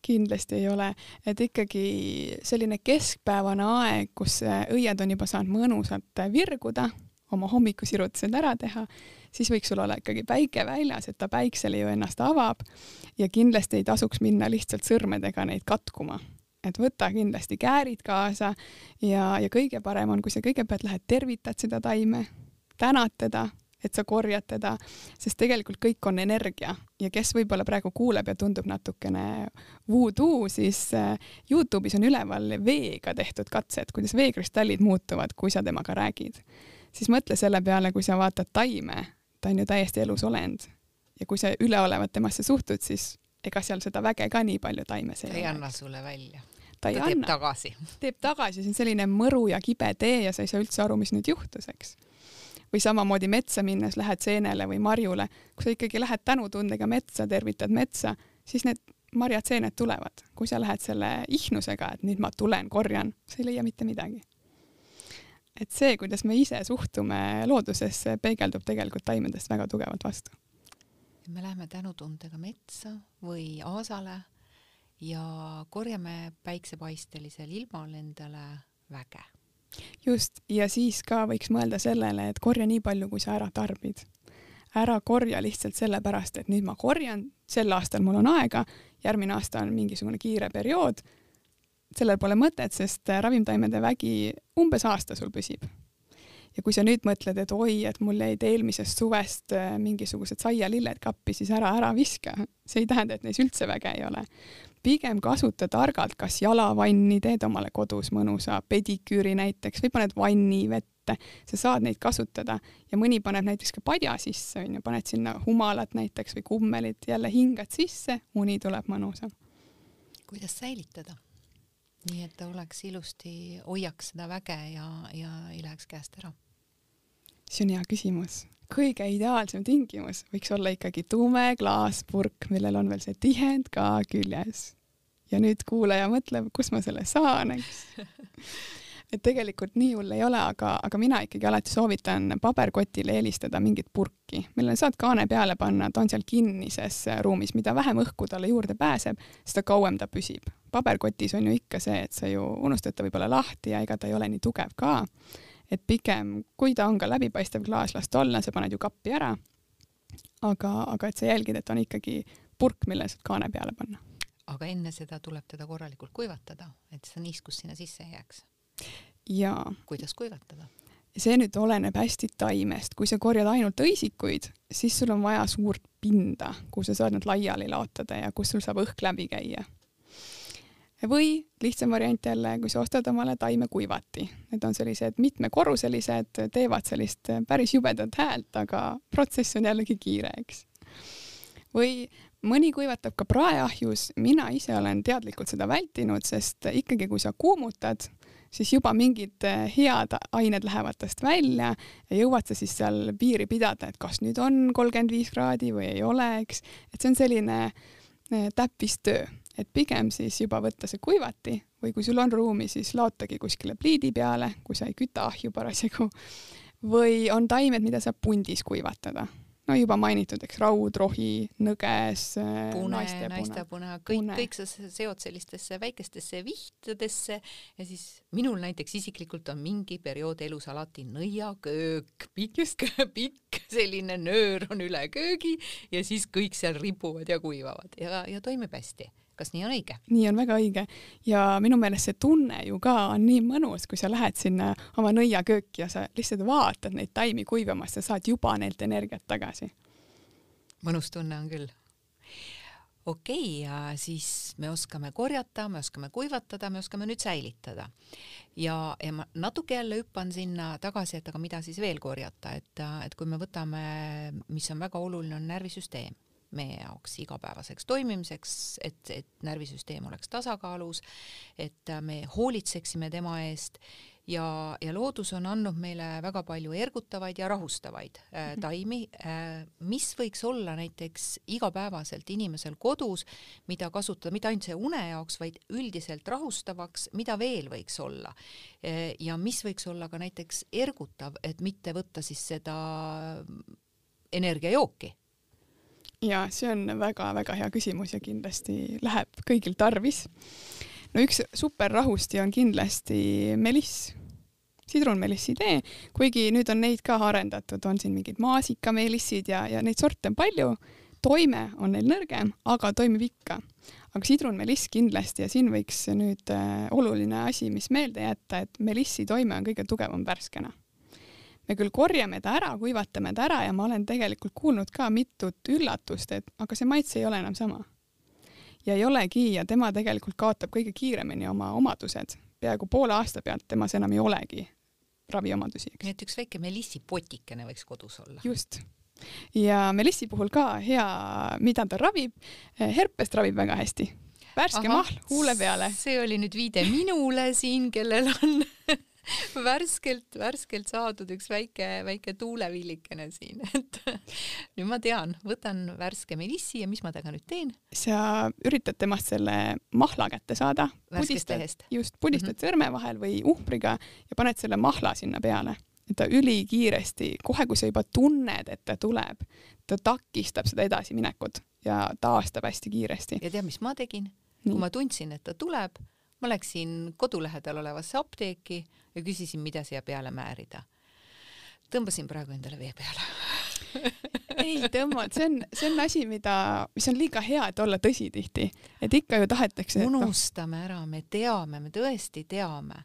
Kindlasti ei ole, et ikkagi selline keskpäevane aeg, kus õied on juba saanud mõnusalt virguda, oma hommikusirutused ära teha siis võiks sul olla ikkagi päike väljas, et ta päiksele ju ennast avab ja kindlasti ei tasuks minna lihtsalt sõrmedega neid katkuma. Et võta kindlasti käärid kaasa ja, ja kõige parem on, kui sa kõigepealt lähed, tervitad seda taime, tänad teda, et sa korjad teda, sest tegelikult kõik on energia ja kes võib-olla praegu kuuleb ja tundub natukene voodoo, siis äh, Youtube'is on üleval veega tehtud katsed, kuidas veekristallid muutuvad, kui sa temaga räägid. siis mõtle selle peale, kui sa vaatad taime ta on ju täiesti elus olend. ja kui sa üleolevalt temasse suhtud, siis ega seal seda väge ka nii palju taimes ei ole. ta ei anna sulle välja. ta ei ta teeb anna. tagasi. teeb tagasi, see on selline mõru ja kibe tee ja sa ei saa üldse aru, mis nüüd juhtus, eks. Või samamoodi metsa minnes lähed seenele või marjule, kui sa ikkagi lähed tänutundega metsa, tervitad metsa, siis need marjad, seened tulevad. kui sa lähed selle ihnusega, et nüüd ma tulen, korjan, sa ei leia mitte midagi et see, kuidas me ise suhtume loodusesse, peegeldub tegelikult taimedest väga tugevalt vastu. me läheme tänutundega metsa või aasale ja korjame päiksepaistelisel ilmal endale väge. Just, ja siis ka võiks mõelda sellele, et korja nii palju, kui sa ära tarbid. ära korja lihtsalt sellepärast, et nüüd ma korjan, sel aastal mul on aega, järgmine aasta on mingisugune kiire periood sellel pole mõtet, sest ravimtaimede vägi umbes aasta sul püsib. ja kui sa nüüd mõtled, et oi, et mul jäid eelmisest suvest äh, mingisugused saialilled kappi, siis ära, ära viska. see ei tähenda, et neis üldse väge ei ole. Pigem kasuta targalt, kas jalavanni, teed omale kodus mõnusa pediküüri näiteks või paned vanni vette, sa saad neid kasutada ja mõni paneb näiteks ka padja sisse, onju, paned sinna humalat näiteks või kummelit, jälle hingad sisse, uni tuleb mõnusam. kuidas säilitada? nii et ta oleks ilusti, hoiaks seda väge ja, ja ei läheks käest ära? see on hea küsimus. Kõige ideaalsem tingimus võiks olla ikkagi tume klaaspurk, millel on veel see tihend ka küljes. ja nüüd kuulaja mõtleb, kus ma selle saan, eks et tegelikult nii hull ei ole, aga, aga mina ikkagi alati soovitan paberkotile eelistada mingit purki, millele saad kaane peale panna, ta on seal kinnises ruumis, mida vähem õhku talle juurde pääseb, seda kauem ta püsib. paberkotis on ju ikka see, et sa ju unustad ta võib-olla lahti ja ega ta ei ole nii tugev ka. Et pigem, kui ta on ka läbipaistev klaas, las ta olla, sa paned ju kappi ära. aga, aga et sa jälgid, et on ikkagi purk, millele saad kaane peale panna aga enne seda tuleb teda korralikult kuivatada, et see niiskus sinna sisse ei jääks jaa. kuidas kuivatada? see nüüd oleneb hästi taimest, kui sa korjad ainult õisikuid, siis sul on vaja suurt pinda, kuhu sa saad nad laiali laotada ja kus sul saab õhk läbi käia. Või lihtsam variant jälle, kui sa ostad omale taimekuivati, need on sellised mitmekorruselised, teevad sellist päris jubedat häält, aga protsess on jällegi kiire, eks. või mõni kuivatab ka praeahjus, mina ise olen teadlikult seda vältinud, sest ikkagi, kui sa kuumutad, siis juba mingid head ained lähevad tast välja ja jõuad sa siis seal piiri pidada, et kas nüüd on kolmkümmend viis kraadi või ei ole, eks. et see on selline eh, täppistöö, et pigem siis juba võtta see kuivati või kui sul on ruumi, siis laotagi kuskile pliidi peale, kui sa ei küta ahju parasjagu. või on taimed, mida saab pundis kuivatada. No juba mainitud, eks, raud, rohi, nõges, pune, naistepune, kõik, kõik sa seod sellistesse väikestesse vihtadesse ja siis minul näiteks isiklikult on mingi periood elus alati nõiaköök, pikk, pikk selline nöör on üle köögi ja siis kõik seal ripuvad ja kuivavad ja, ja toimib hästi kas nii on õige? nii on väga õige ja minu meelest see tunne ju ka on nii mõnus, kui sa lähed sinna oma nõiakööki ja sa lihtsalt vaatad neid taimi kuivamas, sa saad juba neilt energiat tagasi. mõnus tunne on küll. okei okay,, ja siis me oskame korjata, me oskame kuivatada, me oskame nüüd säilitada. ja, ja ma natuke jälle hüppan sinna tagasi, et aga mida siis veel korjata, et, et kui me võtame, mis on väga oluline, on närvisüsteem meie jaoks igapäevaseks toimimiseks, et, et närvisüsteem oleks tasakaalus, et me hoolitseksime tema eest ja, ja loodus on andnud meile väga palju ergutavaid ja rahustavaid äh, mhm. taimi äh,, mis võiks olla näiteks igapäevaselt inimesel kodus, mida kasutada mitte ainult see une jaoks, vaid üldiselt rahustavaks, mida veel võiks olla äh,. ja mis võiks olla ka näiteks ergutav, et mitte võtta siis seda energiajooki ja see on väga-väga hea küsimus ja kindlasti läheb kõigil tarvis. no üks superrahusti on kindlasti meliss, sidrunmelissidee, kuigi nüüd on neid ka arendatud, on siin mingid maasikamelissid ja, ja neid sorte on palju. toime on neil nõrgem, aga toimib ikka. aga sidrunmeliss kindlasti ja siin võiks nüüd äh, oluline asi, mis meelde jätta, et melissi toime on kõige tugevam värskena me küll korjame ta ära, kuivatame ta ära ja ma olen tegelikult kuulnud ka mitut üllatust, et aga see maitse ei ole enam sama. ja ei olegi ja tema tegelikult kaotab kõige kiiremini oma omadused, peaaegu poole aasta pealt temas enam ei olegi raviomadusi. nii et üks väike melissipotikene võiks kodus olla. just. ja melissi puhul ka hea, mida ta ravib, herpest ravib väga hästi värske Aha, mahl huule peale. see oli nüüd viide minule siin, kellel on värskelt, värskelt saadud üks väike, väike tuulevillikene siin, et nüüd ma tean, võtan värske melissi ja mis ma temaga nüüd teen? sa üritad temast selle mahla kätte saada. just, pudistad mm -hmm. sõrme vahel või uhbriga ja paned selle mahla sinna peale. et ta ülikiiresti, kohe kui sa juba tunned, et ta tuleb, ta takistab seda edasiminekut ja taastab hästi kiiresti. ja tead, mis ma tegin? kui ma tundsin, et ta tuleb, ma läksin kodu lähedal olevasse apteeki, ja küsisin, mida siia peale määrida. tõmbasin praegu endale vee peale ei tõmba, see on, see on asi, mida, mis on liiga hea, et olla tõsi tihti, et ikka ju tahetakse. Noh. unustame no. ära, me teame, me tõesti teame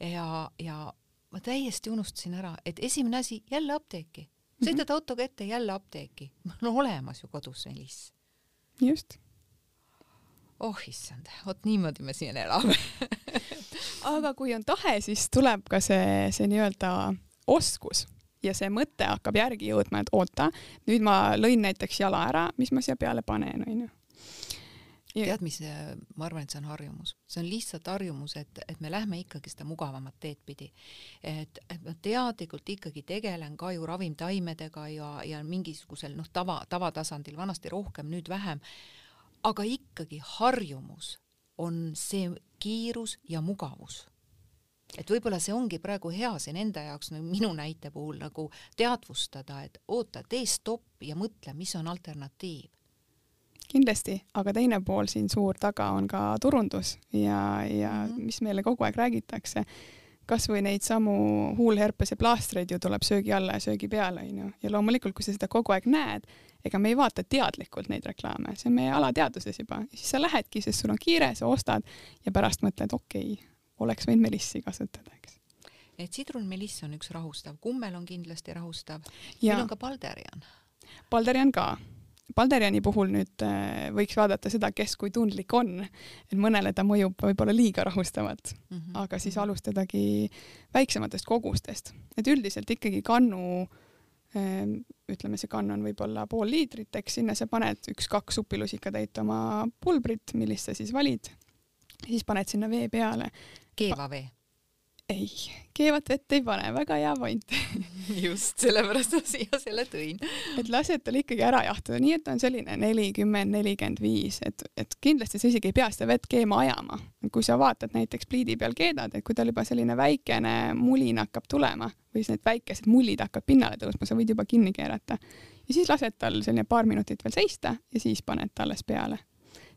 ja, ja ma täiesti unustasin ära, et esimene asi jälle apteeki, sõidad mm -hmm. autoga ette jälle apteeki, mul on olemas ju kodus meliss. just. oh issand, vot niimoodi me siin elame aga kui on tahe, siis tuleb ka see, see nii-öelda oskus ja see mõte hakkab järgi jõudma, et oota, nüüd ma lõin näiteks jala ära, mis ma siia peale panen, onju. tead, mis, ma arvan, et see on harjumus, see on lihtsalt harjumus, et, et me lähme ikkagi seda mugavamat teed pidi. et, et ma teadlikult ikkagi tegelen ka ju ravimtaimedega ja, ja mingisugusel noh, tava, tavatasandil, vanasti rohkem, nüüd vähem, aga ikkagi harjumus on see kiirus ja mugavus. et võib-olla see ongi praegu hea siin enda jaoks nagu minu näite puhul nagu teadvustada, et oota, tee stopp ja mõtle, mis on alternatiiv kindlasti, aga teine pool siin suur taga on ka turundus ja, ja mm -hmm. mis meile kogu aeg räägitakse, kasvõi neid samu huulherpese plaastreid ju tuleb söögi alla ja söögi peale, onju. ja loomulikult, kui sa seda kogu aeg näed, ega me ei vaata teadlikult neid reklaame, see on meie alateadvuses juba. siis sa lähedki, sest sul on kiire, sa ostad ja pärast mõtled, okei okay,, oleks võinud melissi kasutada, eks. et sidrunmeliss on üks rahustav, kummel on kindlasti rahustav. meil on ka balderian. Balderian ka Balderiani puhul nüüd äh, võiks vaadata seda, kes kui tundlik on, et mõnele ta mõjub võib-olla liiga rahustavalt mm, -hmm. aga siis alustadagi väiksematest kogustest, et üldiselt ikkagi kannu ähm, ütleme, see kann on võib-olla pool liitrit, eks sinna sa paned üks-kaks supilusikatäit oma pulbrit, millist sa siis valid, siis paned sinna vee peale. keeva vee? Ei, keevat vett ei pane, väga hea point just, sellepärast ma siia selle tõin. et lased tal ikkagi ära jahtuda, nii et on selline nelikümmend, nelikümmend viis, et, et kindlasti sa isegi ei pea seda vett keema ajama. kui sa vaatad näiteks pliidi peal keedad, et kui tal juba selline väikene mulin hakkab tulema või siis need väikesed mullid hakkavad pinnale tõusma, sa võid juba kinni keerata. ja siis lased tal selline paar minutit veel seista ja siis paned ta alles peale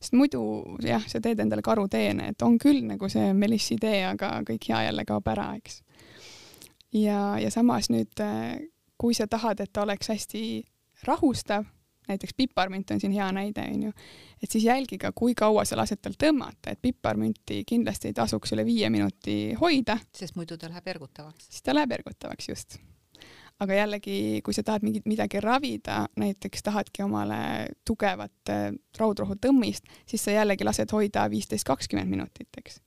sest muidu jah, sa teed endale karuteene, et on küll nagu see melissi idee, aga kõik hea jälle kaob ära, eks. ja, ja samas nüüd, kui sa tahad, et ta oleks hästi rahustav, näiteks piparmünt on siin hea näide, onju, et siis jälgi ka, kui kaua sa lased tal tõmmata, et piparmünti kindlasti ei tasuks üle viie minuti hoida. sest muidu ta läheb ergutavaks. siis ta läheb ergutavaks, just aga jällegi, kui sa tahad mingit midagi ravida, näiteks tahadki omale tugevat äh, raudrohu tõmmist, siis sa jällegi lased hoida viisteist, kakskümmend minutit, eks.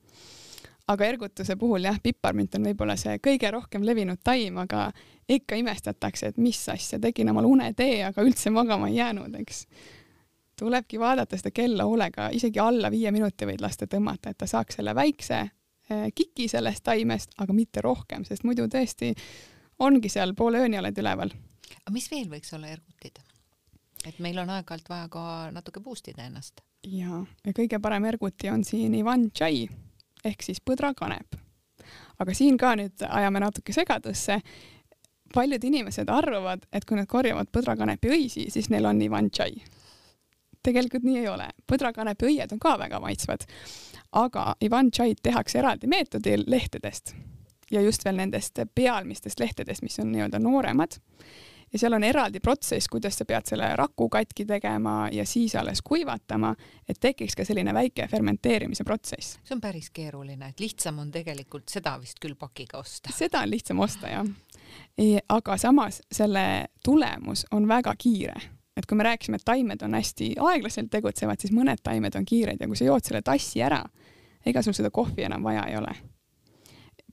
aga ergutuse puhul jah, piparmint on võib-olla see kõige rohkem levinud taim, aga ikka imestatakse, et mis asja, tegin omale unetee, aga üldse magama ei jäänud, eks. tulebki vaadata seda kella hoolega, isegi alla viie minuti võid lasta tõmmata, et ta saaks selle väikse äh, kiki sellest taimest, aga mitte rohkem, sest muidu tõesti ongi seal poole ööni oled üleval. aga mis veel võiks olla ergutid? et meil on aeg-ajalt vaja ka natuke boost ida ennast. ja, ja kõige parem erguti on siin Ivan Chai ehk siis põdrakanep. aga siin ka nüüd ajame natuke segadusse. paljud inimesed arvavad, et kui nad korjavad põdrakanepi õisi, siis neil on Ivan Chai. tegelikult nii ei ole, põdrakanepi õied on ka väga maitsvad, aga Ivan Chai'd tehakse eraldi meetodil lehtedest ja just veel nendest pealmistest lehtedest, mis on nii-öelda nooremad. ja seal on eraldi protsess, kuidas sa pead selle raku katki tegema ja siis alles kuivatama, et tekiks ka selline väike fermenteerimise protsess. see on päris keeruline, et lihtsam on tegelikult seda vist küll pakiga osta. seda on lihtsam osta jah. aga samas selle tulemus on väga kiire et kui me rääkisime, et taimed on hästi aeglaselt tegutsevad, siis mõned taimed on kiired ja kui sa jood selle tassi ära, ega sul seda kohvi enam vaja ei ole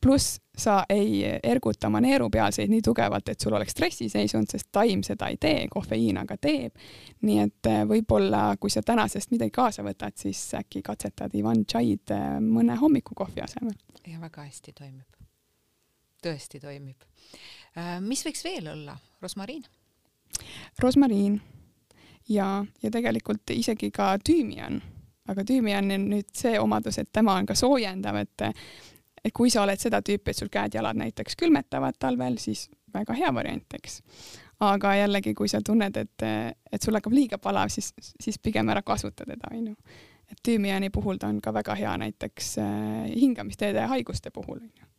pluss sa ei erguta oma neerupealseid nii tugevalt, et sul oleks stressiseisund, sest taim seda ei tee, kofeiin aga teeb. nii et äh, võib-olla, kui sa tänasest midagi kaasa võtad, siis äkki katsetad Ivan Chaid äh, mõne hommikukohvi asemel. ja väga hästi toimib. tõesti toimib. Äh, mis võiks veel olla? rosmariin? rosmariin ja, ja tegelikult isegi ka tüümian aga tüümian on nüüd see omadus, et tema on ka soojendav, et et kui sa oled seda tüüpi, et sul käed-jalad näiteks külmetavad talvel, siis väga hea variant, eks. aga jällegi, kui sa tunned, et, et sul hakkab liiga palav, siis, siis pigem ära kasuta teda, onju. et tüümiani puhul ta on ka väga hea näiteks äh, hingamisteede haiguste puhul, onju.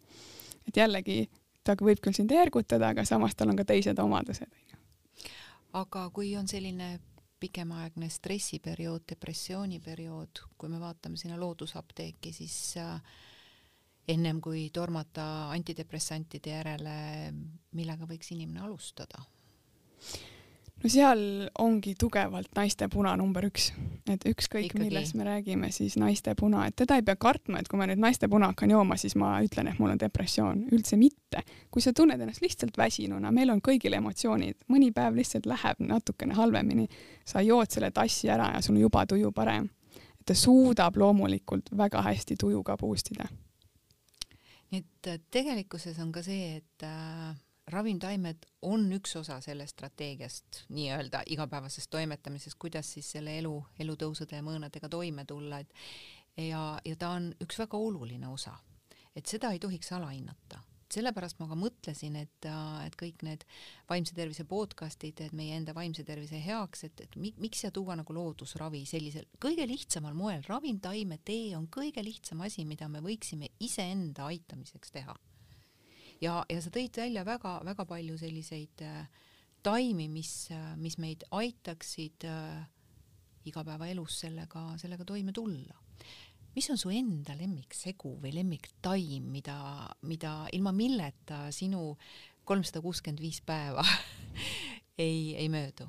et jällegi, ta võib küll sind ergutada, aga samas tal on ka teised omadused, onju. aga kui on selline pikemaaegne stressiperiood, depressiooniperiood, kui me vaatame sinna loodusapteeki, siis äh, ennem kui tormata antidepressantide järele, millega võiks inimene alustada? no seal ongi tugevalt naiste puna number üks, et ükskõik millest me räägime, siis naiste puna, et teda ei pea kartma, et kui ma nüüd naiste puna hakkan jooma, siis ma ütlen, et mul on depressioon, üldse mitte. kui sa tunned ennast lihtsalt väsinuna, meil on kõigil emotsioonid, mõni päev lihtsalt läheb natukene halvemini, sa jood selle tassi ära ja sul on juba tuju parem. et ta suudab loomulikult väga hästi tuju ka boost ida nii et äh, tegelikkuses on ka see, et äh, ravimtaimed on üks osa sellest strateegiast nii-öelda igapäevasest toimetamisest, kuidas siis selle elu, elutõusude ja mõõnadega toime tulla, et ja, ja ta on üks väga oluline osa. et seda ei tohiks alahinnata sellepärast ma ka mõtlesin, et, äh, et kõik need vaimse tervise podcast'id, et meie enda vaimse tervise heaks, et, et miks siia tuua nagu loodusravi sellisel kõige lihtsamal moel, ravimtaime tee on kõige lihtsam asi, mida me võiksime iseenda aitamiseks teha. ja, ja sa tõid välja väga-väga palju selliseid äh, taimi, mis, äh, mis meid aitaksid äh, igapäevaelus sellega, sellega toime tulla mis on su enda lemmiksegu või lemmiktaim, mida, mida ilma milleta sinu kolmsada kuuskümmend viis päeva ei, ei möödu?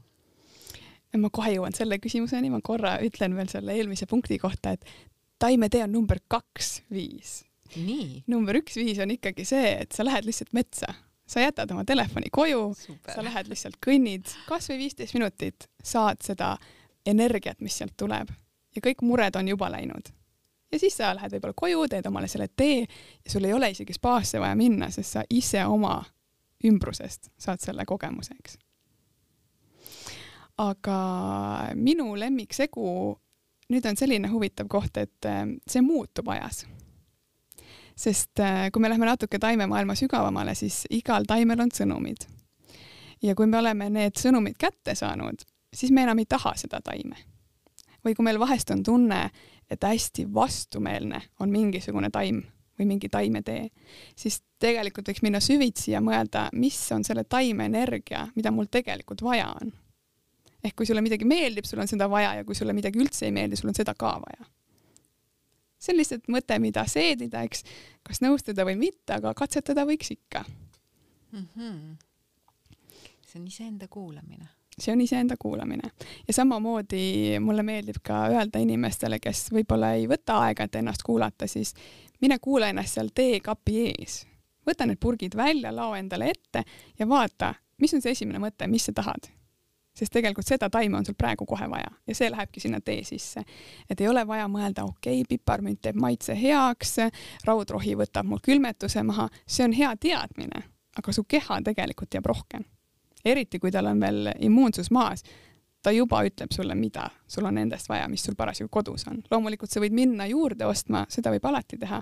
ma kohe jõuan selle küsimuseni, ma korra ütlen veel selle eelmise punkti kohta, et taimetee on number kaks viis. number üks viis on ikkagi see, et sa lähed lihtsalt metsa, sa jätad oma telefoni koju, sa lähed lihtsalt kõnnid kasvõi viisteist minutit, saad seda energiat, mis sealt tuleb. Ja kõik mured on juba läinud ja siis sa lähed võib-olla koju, teed omale selle tee ja sul ei ole isegi spaasse vaja minna, sest sa ise oma ümbrusest saad selle kogemuse, eks. aga minu lemmiksegu nüüd on selline huvitav koht, et äh, see muutub ajas. sest äh, kui me läheme natuke taimemaailma sügavamale, siis igal taimel on sõnumid. ja kui me oleme need sõnumid kätte saanud, siis me enam ei taha seda taime. või kui meil vahest on tunne, et hästi vastumeelne on mingisugune taim või mingi taimetee, siis tegelikult võiks minna süvitsi ja mõelda, mis on selle taime energia, mida mul tegelikult vaja on ehk kui sulle midagi meeldib, sul on seda vaja ja kui sulle midagi üldse ei meeldi, sul on seda ka vaja. see on lihtsalt mõte, mida seedida, eks, kas nõustuda või mitte, aga katsetada võiks ikka mm. -hmm. see on iseenda kuulamine see on iseenda kuulamine ja samamoodi mulle meeldib ka öelda inimestele, kes võib-olla ei võta aega, et ennast kuulata, siis mine kuula ennast seal teekapi ees, võta need purgid välja, lao endale ette ja vaata, mis on see esimene mõte, mis sa tahad sest tegelikult seda taime on sul praegu kohe vaja ja see lähebki sinna tee sisse. et ei ole vaja mõelda, okei okay,, piparmünt teeb maitse heaks, raudrohi võtab mul külmetuse maha, see on hea teadmine, aga su keha tegelikult teab rohkem. Eriti kui tal on veel immuunsus maas, ta juba ütleb sulle, mida sul on endast vaja, mis sul parasjagu kodus on. loomulikult sa võid minna juurde ostma, seda võib alati teha,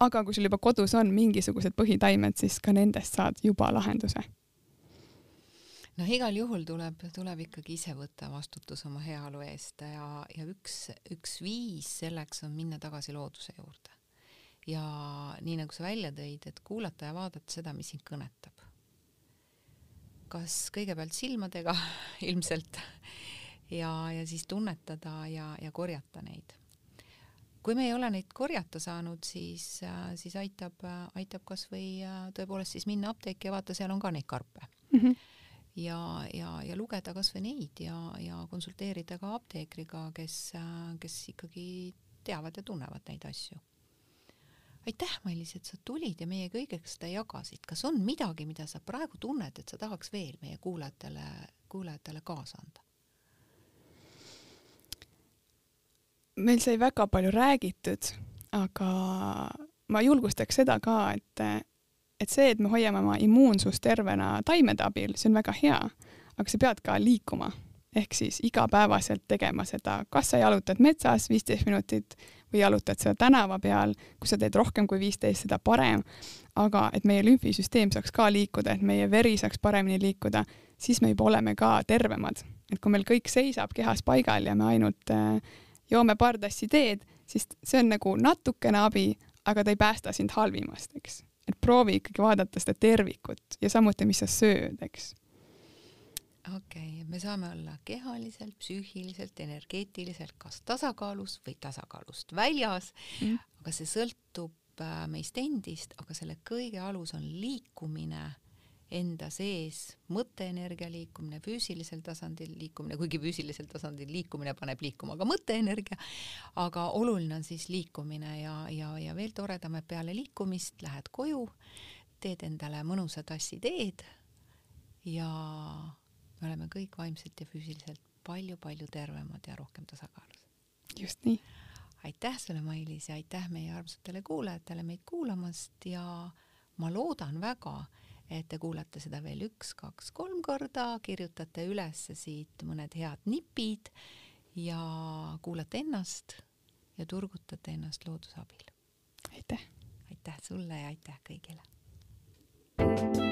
aga kui sul juba kodus on mingisugused põhitaimed, siis ka nendest saad juba lahenduse noh, igal juhul tuleb, tuleb ikkagi ise võtta vastutus oma heaolu eest ja, ja üks, üks viis selleks on minna tagasi looduse juurde. ja nii nagu sa välja tõid, et kuulata ja vaadata seda, mis sind kõnetab. Kas kõigepealt silmadega ilmselt ja, ja siis tunnetada ja, ja korjata neid kui me ei ole neid korjata saanud, siis, siis aitab, aitab kasvõi tõepoolest siis minna apteeki ja vaata, seal on ka neid karpe mm. -hmm ja, ja, ja lugeda kasvõi neid ja, ja konsulteerida ka apteekriga, kes, kes ikkagi teavad ja tunnevad neid asju. Aitäh, Mailis, et sa tulid ja meie kõigega seda jagasid. kas on midagi, mida sa praegu tunned, et sa tahaks veel meie kuulajatele, kuulajatele kaasa anda? meil sai väga palju räägitud, aga ma julgustaks seda ka, et et see, et me hoiame oma immuunsust tervena taimede abil, see on väga hea, aga sa pead ka liikuma ehk siis igapäevaselt tegema seda, kas sa jalutad metsas viisteist minutit või jalutad seda tänava peal, kui sa teed rohkem kui viisteist, seda parem. aga et meie lümfisüsteem saaks ka liikuda, et meie veri saaks paremini liikuda, siis me juba oleme ka tervemad. et kui meil kõik seisab kehas paigal ja me ainult äh, joome paar tassi teed, siis see on nagu natukene abi, aga ta ei päästa sind halvimast, eks et proovi ikkagi vaadata seda tervikut ja samuti, mis sa sööd, eks. Okei okay,, me saame olla kehaliselt, psüühiliselt, energeetiliselt kas tasakaalus või tasakaalust väljas mm., aga see sõltub äh, meist endist, aga selle kõige alus on liikumine enda sees mõtteenergia liikumine, füüsilisel tasandil liikumine, kuigi füüsilisel tasandil liikumine paneb liikuma ka mõtteenergia, aga oluline on siis liikumine ja, ja, ja veel toredam, et peale liikumist lähed koju, teed endale mõnusa tassi teed ja me oleme kõik vaimselt ja füüsiliselt palju-palju tervemad ja rohkem tasakaalus. just nii. aitäh sulle, Mailis, ja aitäh meie armsatele kuulajatele meid kuulamast ja ma loodan väga, et te kuulate seda veel üks, kaks, kolm korda, kirjutate üles siit mõned head nipid ja kuulate ennast ja turgutate ennast looduse abil. aitäh! aitäh sulle ja aitäh kõigile! thank you